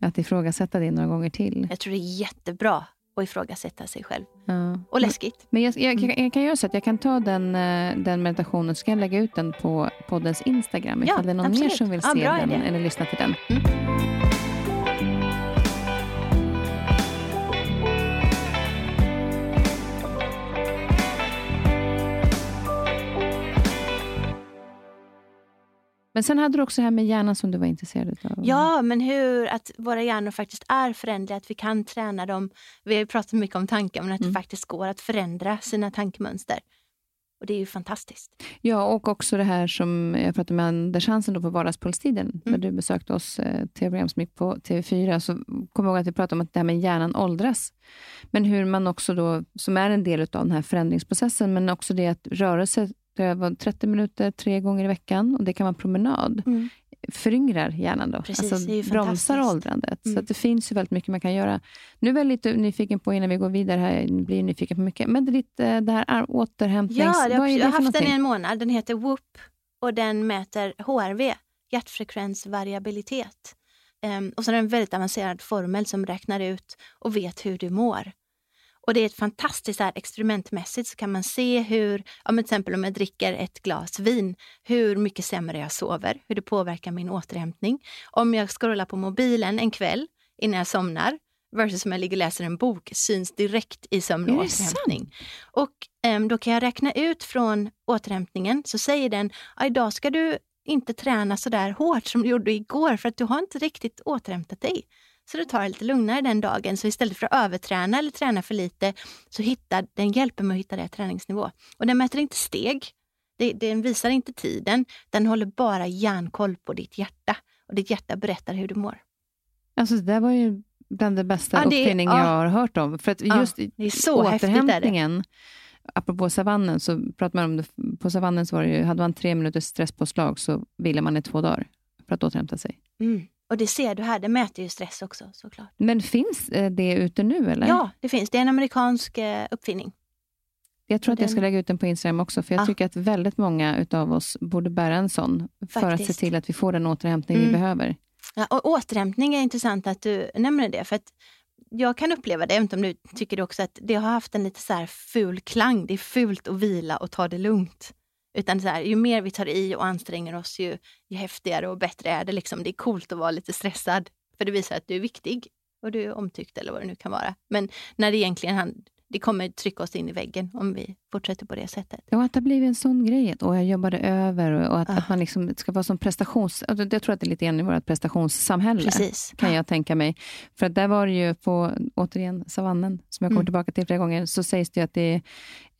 Att ifrågasätta det några gånger till. Jag tror det är jättebra att ifrågasätta sig själv. Ja. Och läskigt. Men jag, jag, jag, kan göra så att jag kan ta den, eh, den meditationen så kan jag lägga ut den på poddens Instagram ifall ja, det är någon absolut. mer som vill se ja, den idé. eller lyssna till den. Mm. Men sen hade du också det här med hjärnan som du var intresserad av. Ja, men hur att våra hjärnor faktiskt är förändliga, att vi kan träna dem. Vi har pratat mycket om tankar, men att mm. det faktiskt går att förändra sina tankemönster. Och det är ju fantastiskt. Ja, och också det här som jag pratade med Anders Hansen då på Vardagspulstiden, mm. när du besökte oss, eh, tv-program som gick på TV4, så kom jag ihåg att vi pratade om att det här med hjärnan åldras. Men hur man också då, som är en del av den här förändringsprocessen, men också det att rörelse, det var 30 minuter tre gånger i veckan och det kan vara promenad. Mm föryngrar hjärnan då. Precis, alltså bromsar åldrandet. Mm. Så det finns ju väldigt mycket man kan göra. Nu är jag lite nyfiken på, innan vi går vidare här, blir nyfiken på mycket, men det, lite, det här återhämtnings... Ja, jag, jag har haft den i en månad. Den heter WHOOP och den mäter HRV, hjärtfrekvensvariabilitet. Um, och så är det en väldigt avancerad formel som räknar ut och vet hur du mår. Och det är ett fantastiskt här, experimentmässigt så kan man se hur, ja, till exempel om jag dricker ett glas vin, hur mycket sämre jag sover, hur det påverkar min återhämtning. Om jag scrollar på mobilen en kväll innan jag somnar versus om jag ligger och läser en bok syns direkt i sömn och återhämtning. Och um, då kan jag räkna ut från återhämtningen så säger den, idag ska du inte träna så där hårt som du gjorde igår för att du har inte riktigt återhämtat dig. Så du tar det lite lugnare den dagen. Så istället för att överträna eller träna för lite så hittar, den hjälper mig att hitta rätt träningsnivå. Och den mäter inte steg. Det, den visar inte tiden. Den håller bara järnkoll på ditt hjärta. Och ditt hjärta berättar hur du mår. Alltså det där var ju bland det bästa ja, uppfinning ja. jag har hört om. För att just ja, det är så återhämtningen, det. apropå savannen, så pratar man om det, på savannen så var det ju, hade man tre minuters stresspåslag så ville man i två dagar för att återhämta sig. Mm. Och det ser du här, det mäter ju stress också såklart. Men finns eh, det ute nu eller? Ja, det finns. Det är en amerikansk eh, uppfinning. Jag tror att jag ska lägga ut den på Instagram också, för jag ja. tycker att väldigt många av oss borde bära en sån, Faktiskt. för att se till att vi får den återhämtning mm. vi behöver. Ja, och återhämtning är intressant att du nämner det, för att jag kan uppleva det, även om du tycker det också, att det har haft en lite så här ful klang. Det är fult att vila och ta det lugnt. Utan så här, ju mer vi tar i och anstränger oss, ju, ju häftigare och bättre är det. Liksom. Det är coolt att vara lite stressad, för det visar att du är viktig och du är omtyckt eller vad det nu kan vara. Men när det egentligen det kommer trycka oss in i väggen om vi fortsätter på det sättet. Ja, att det har blivit en sån grej. Och jag jobbade över och att, ah. att man liksom ska vara som prestations... Jag tror att det är lite grann i vårt prestationssamhälle, Precis. kan jag tänka mig. För att där var det ju på, återigen, savannen, som jag kommer mm. tillbaka till flera gånger, så sägs det att det,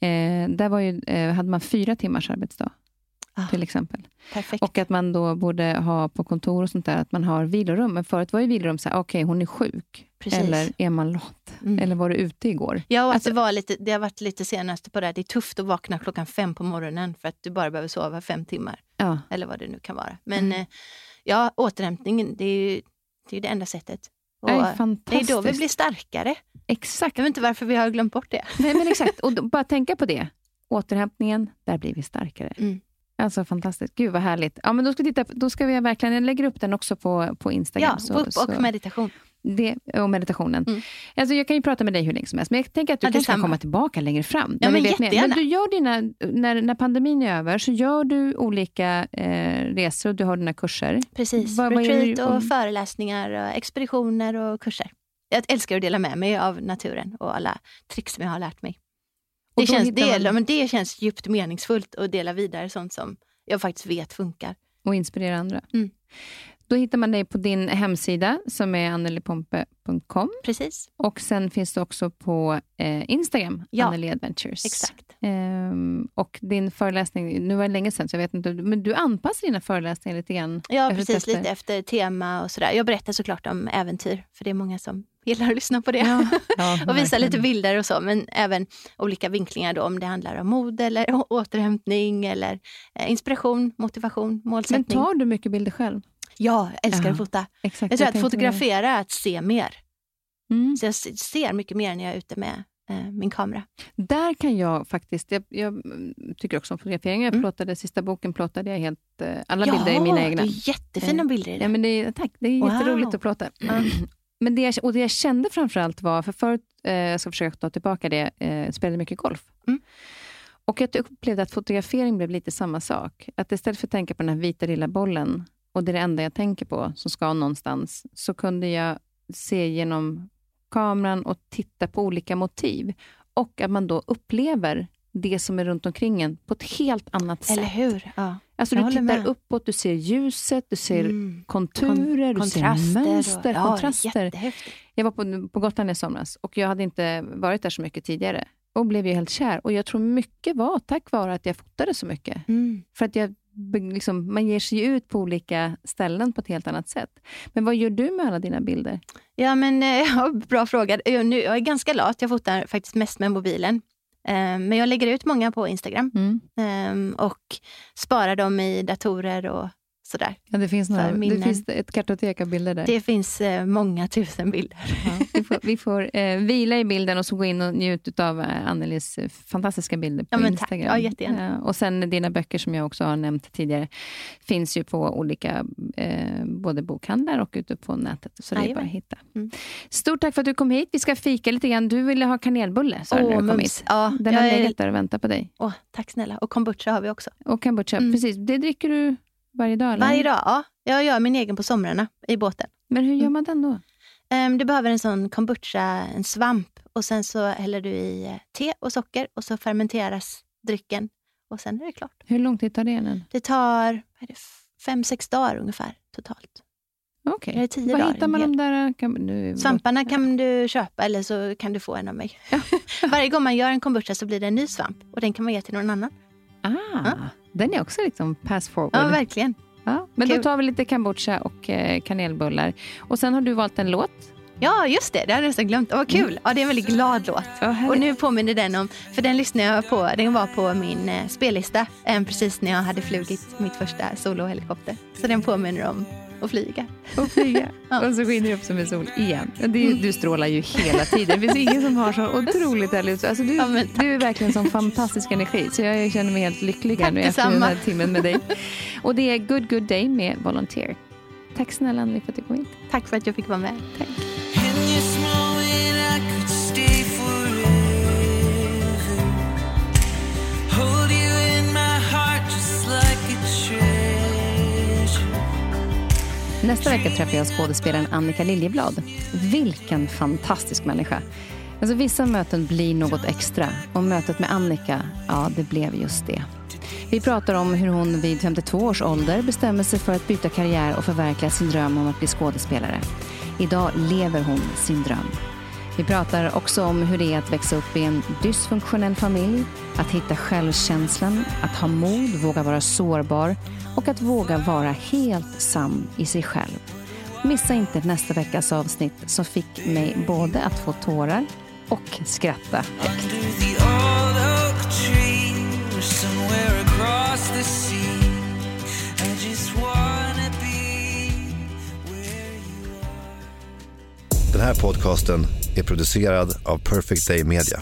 eh, där var ju, eh, hade man fyra timmars arbetsdag. Ah, till exempel. Perfekt. Och att man då borde ha på kontor och sånt där, att man har vilorum. Men förut var ju vilorum så här, okej, okay, hon är sjuk. Precis. Eller är man lat? Mm. Eller var du ute igår? Ja, och alltså, det, var lite, det har varit lite senast på det. Det är tufft att vakna klockan fem på morgonen för att du bara behöver sova fem timmar. Ja. Eller vad det nu kan vara. Men mm. Eh, ja, återhämtningen, det är ju det, är det enda sättet. Och det är då vi blir starkare. Exakt. Jag vet inte varför vi har glömt bort det. Nej, men exakt. Och då, bara tänka på det. Återhämtningen, där blir vi starkare. Mm. Alltså fantastiskt. Gud vad härligt. Ja, men då, ska titta, då ska vi verkligen, jag lägger upp den också på, på Instagram. Ja, så, och så. meditation. Det, och meditationen. Mm. Alltså jag kan ju prata med dig hur länge som helst, men jag tänker att du ja, kanske kan komma tillbaka längre fram. Ja, men, vet men du gör dina, när, när pandemin är över, så gör du olika eh, resor och du har dina kurser. Precis, vad, retreat vad och föreläsningar, och expeditioner och kurser. Jag älskar att dela med mig av naturen och alla tricks som jag har lärt mig. Det känns, det, man... men det känns djupt meningsfullt att dela vidare sånt som jag faktiskt vet funkar. Och inspirera andra. Mm. Då hittar man dig på din hemsida som är annelipompe.com. Precis. Och sen finns det också på eh, Instagram, ja, Anneli Adventures. Exakt. Ehm, och din föreläsning, nu var det länge sedan så jag vet inte, men du anpassar dina föreläsningar lite grann? Ja, precis. Efter. Lite efter tema och sådär. Jag berättar såklart om äventyr, för det är många som gillar att lyssna på det. Ja, ja, och visa lite bilder och så, men även olika vinklingar då, om det handlar om mode eller återhämtning eller eh, inspiration, motivation, målsättning. Men tar du mycket bilder själv? Ja, jag älskar ja, att fota. Exakt, jag tror att fotografera är att se mer. Mm. Så jag ser mycket mer när jag är ute med eh, min kamera. Där kan jag faktiskt, jag, jag tycker också om fotografering. Jag mm. plottade, sista boken plottade jag helt, eh, alla ja, bilder är mina egna. det är jättefina eh, bilder i det. Ja, men det är, tack, det är wow. jätteroligt att plåta. Mm. Men det jag, och det jag kände framförallt var, för förut, eh, jag ska försöka ta tillbaka det, eh, spelade mycket golf. Mm. Och jag upplevde att fotografering blev lite samma sak. Att istället för att tänka på den här vita lilla bollen, och det är det enda jag tänker på, som ska någonstans, så kunde jag se genom kameran och titta på olika motiv. Och att man då upplever det som är runt omkring en på ett helt annat sätt. Eller hur? Ja. Alltså du tittar med. uppåt, du ser ljuset, du ser mm. konturer, Kon du ser mönster, och, ja, kontraster. Jag var på, på Gotland i somras och jag hade inte varit där så mycket tidigare. och blev ju helt kär. Och jag tror mycket var tack vare att jag fotade så mycket. Mm. För att jag, liksom, man ger sig ut på olika ställen på ett helt annat sätt. Men vad gör du med alla dina bilder? Ja, men ja, bra fråga. Jag, nu, jag är ganska lat. Jag fotar faktiskt mest med mobilen. Um, men jag lägger ut många på Instagram Mm. um, och sparar dem i datorer och sådär. Ja, det finns, några, det finns ett kartotek av bilder där. Det finns eh, många tusen bilder. Ja, vi får, vi får eh, vila i bilden och så gå in och njuta av eh, Annelies eh, fantastiska bilder på Ja, men tack. Instagram. Ja, jättegärna. Eh, och sen dina böcker som jag också har nämnt tidigare finns ju på olika eh, både bokhandlar och ute på nätet. Så det är bara att hitta. Mm. Stort tack för att du kom hit. Vi ska fika lite grann. Du ville ha kanelbulle sa du när du kom hit. Ja, Den har legat där och väntat på dig. Åh, tack snälla. Och kombucha har vi också. Och kombucha, Mm. precis. Det dricker du varje dag? Eller? Varje dag, ja. Jag gör min egen på somrarna i båten. Men hur gör Mm. man den då? Um, du behöver en sån kombucha, en svamp. Och sen så häller du i eh, te och socker och så fermenteras drycken. Och sen är det klart. Hur lång tid tar det? Den? Det tar det, fem, sex dagar ungefär totalt. Okej. Det tio Var dagar? hittar man de där? Kan, nu, Svamparna kan du köpa eller så kan du få en av mig. Varje gång man gör en kombucha så blir det en ny svamp och den kan man ge till någon annan. Ah, den är också liksom pass forward. Ja, verkligen. Ja, men då Kul. tar vi lite kombucha och eh, kanelbullar. Och sen har du valt en låt. Ja, just det. Det hade jag nästan glömt. Vad kul. Ja, det är en väldigt glad låt. Ja, Och nu påminner den om, för den lyssnade jag på, den var på min eh, spellista eh, precis när jag hade flugit mitt första solohelikopter. Så den påminner om att flyga. och flyga. Ja. Och så skiner det upp som en sol igen. Och Det, du strålar ju hela tiden. Det finns ingen som har så otroligt härligt. Alltså du, Ja, du är verkligen som fantastisk energi. Så jag känner mig helt lycklig här nu efter den här timmen med dig. Och det är Good Good Day med Volunteer. Tack snälla Anneli för att du kom hit. Tack för att jag fick vara med. Tack. Nästa vecka träffar jag skådespelaren Annika Liljeblad. Vilken fantastisk människa. Alltså, vissa möten blir något extra och mötet med Annika, ja, det blev just det. Vi pratar om hur hon vid 52 års ålder bestämmer sig för att byta karriär och förverkliga sin dröm om att bli skådespelare. Idag lever hon sin dröm. Vi pratar också om hur det är att växa upp i en dysfunktionell familj, att hitta självkänslan, att ha mod, våga vara sårbar och att våga vara helt sann i sig själv. Missa inte nästa veckas avsnitt som fick mig både att få tårar och skratta. Are. Den här podcasten är producerad av Perfect Day Media.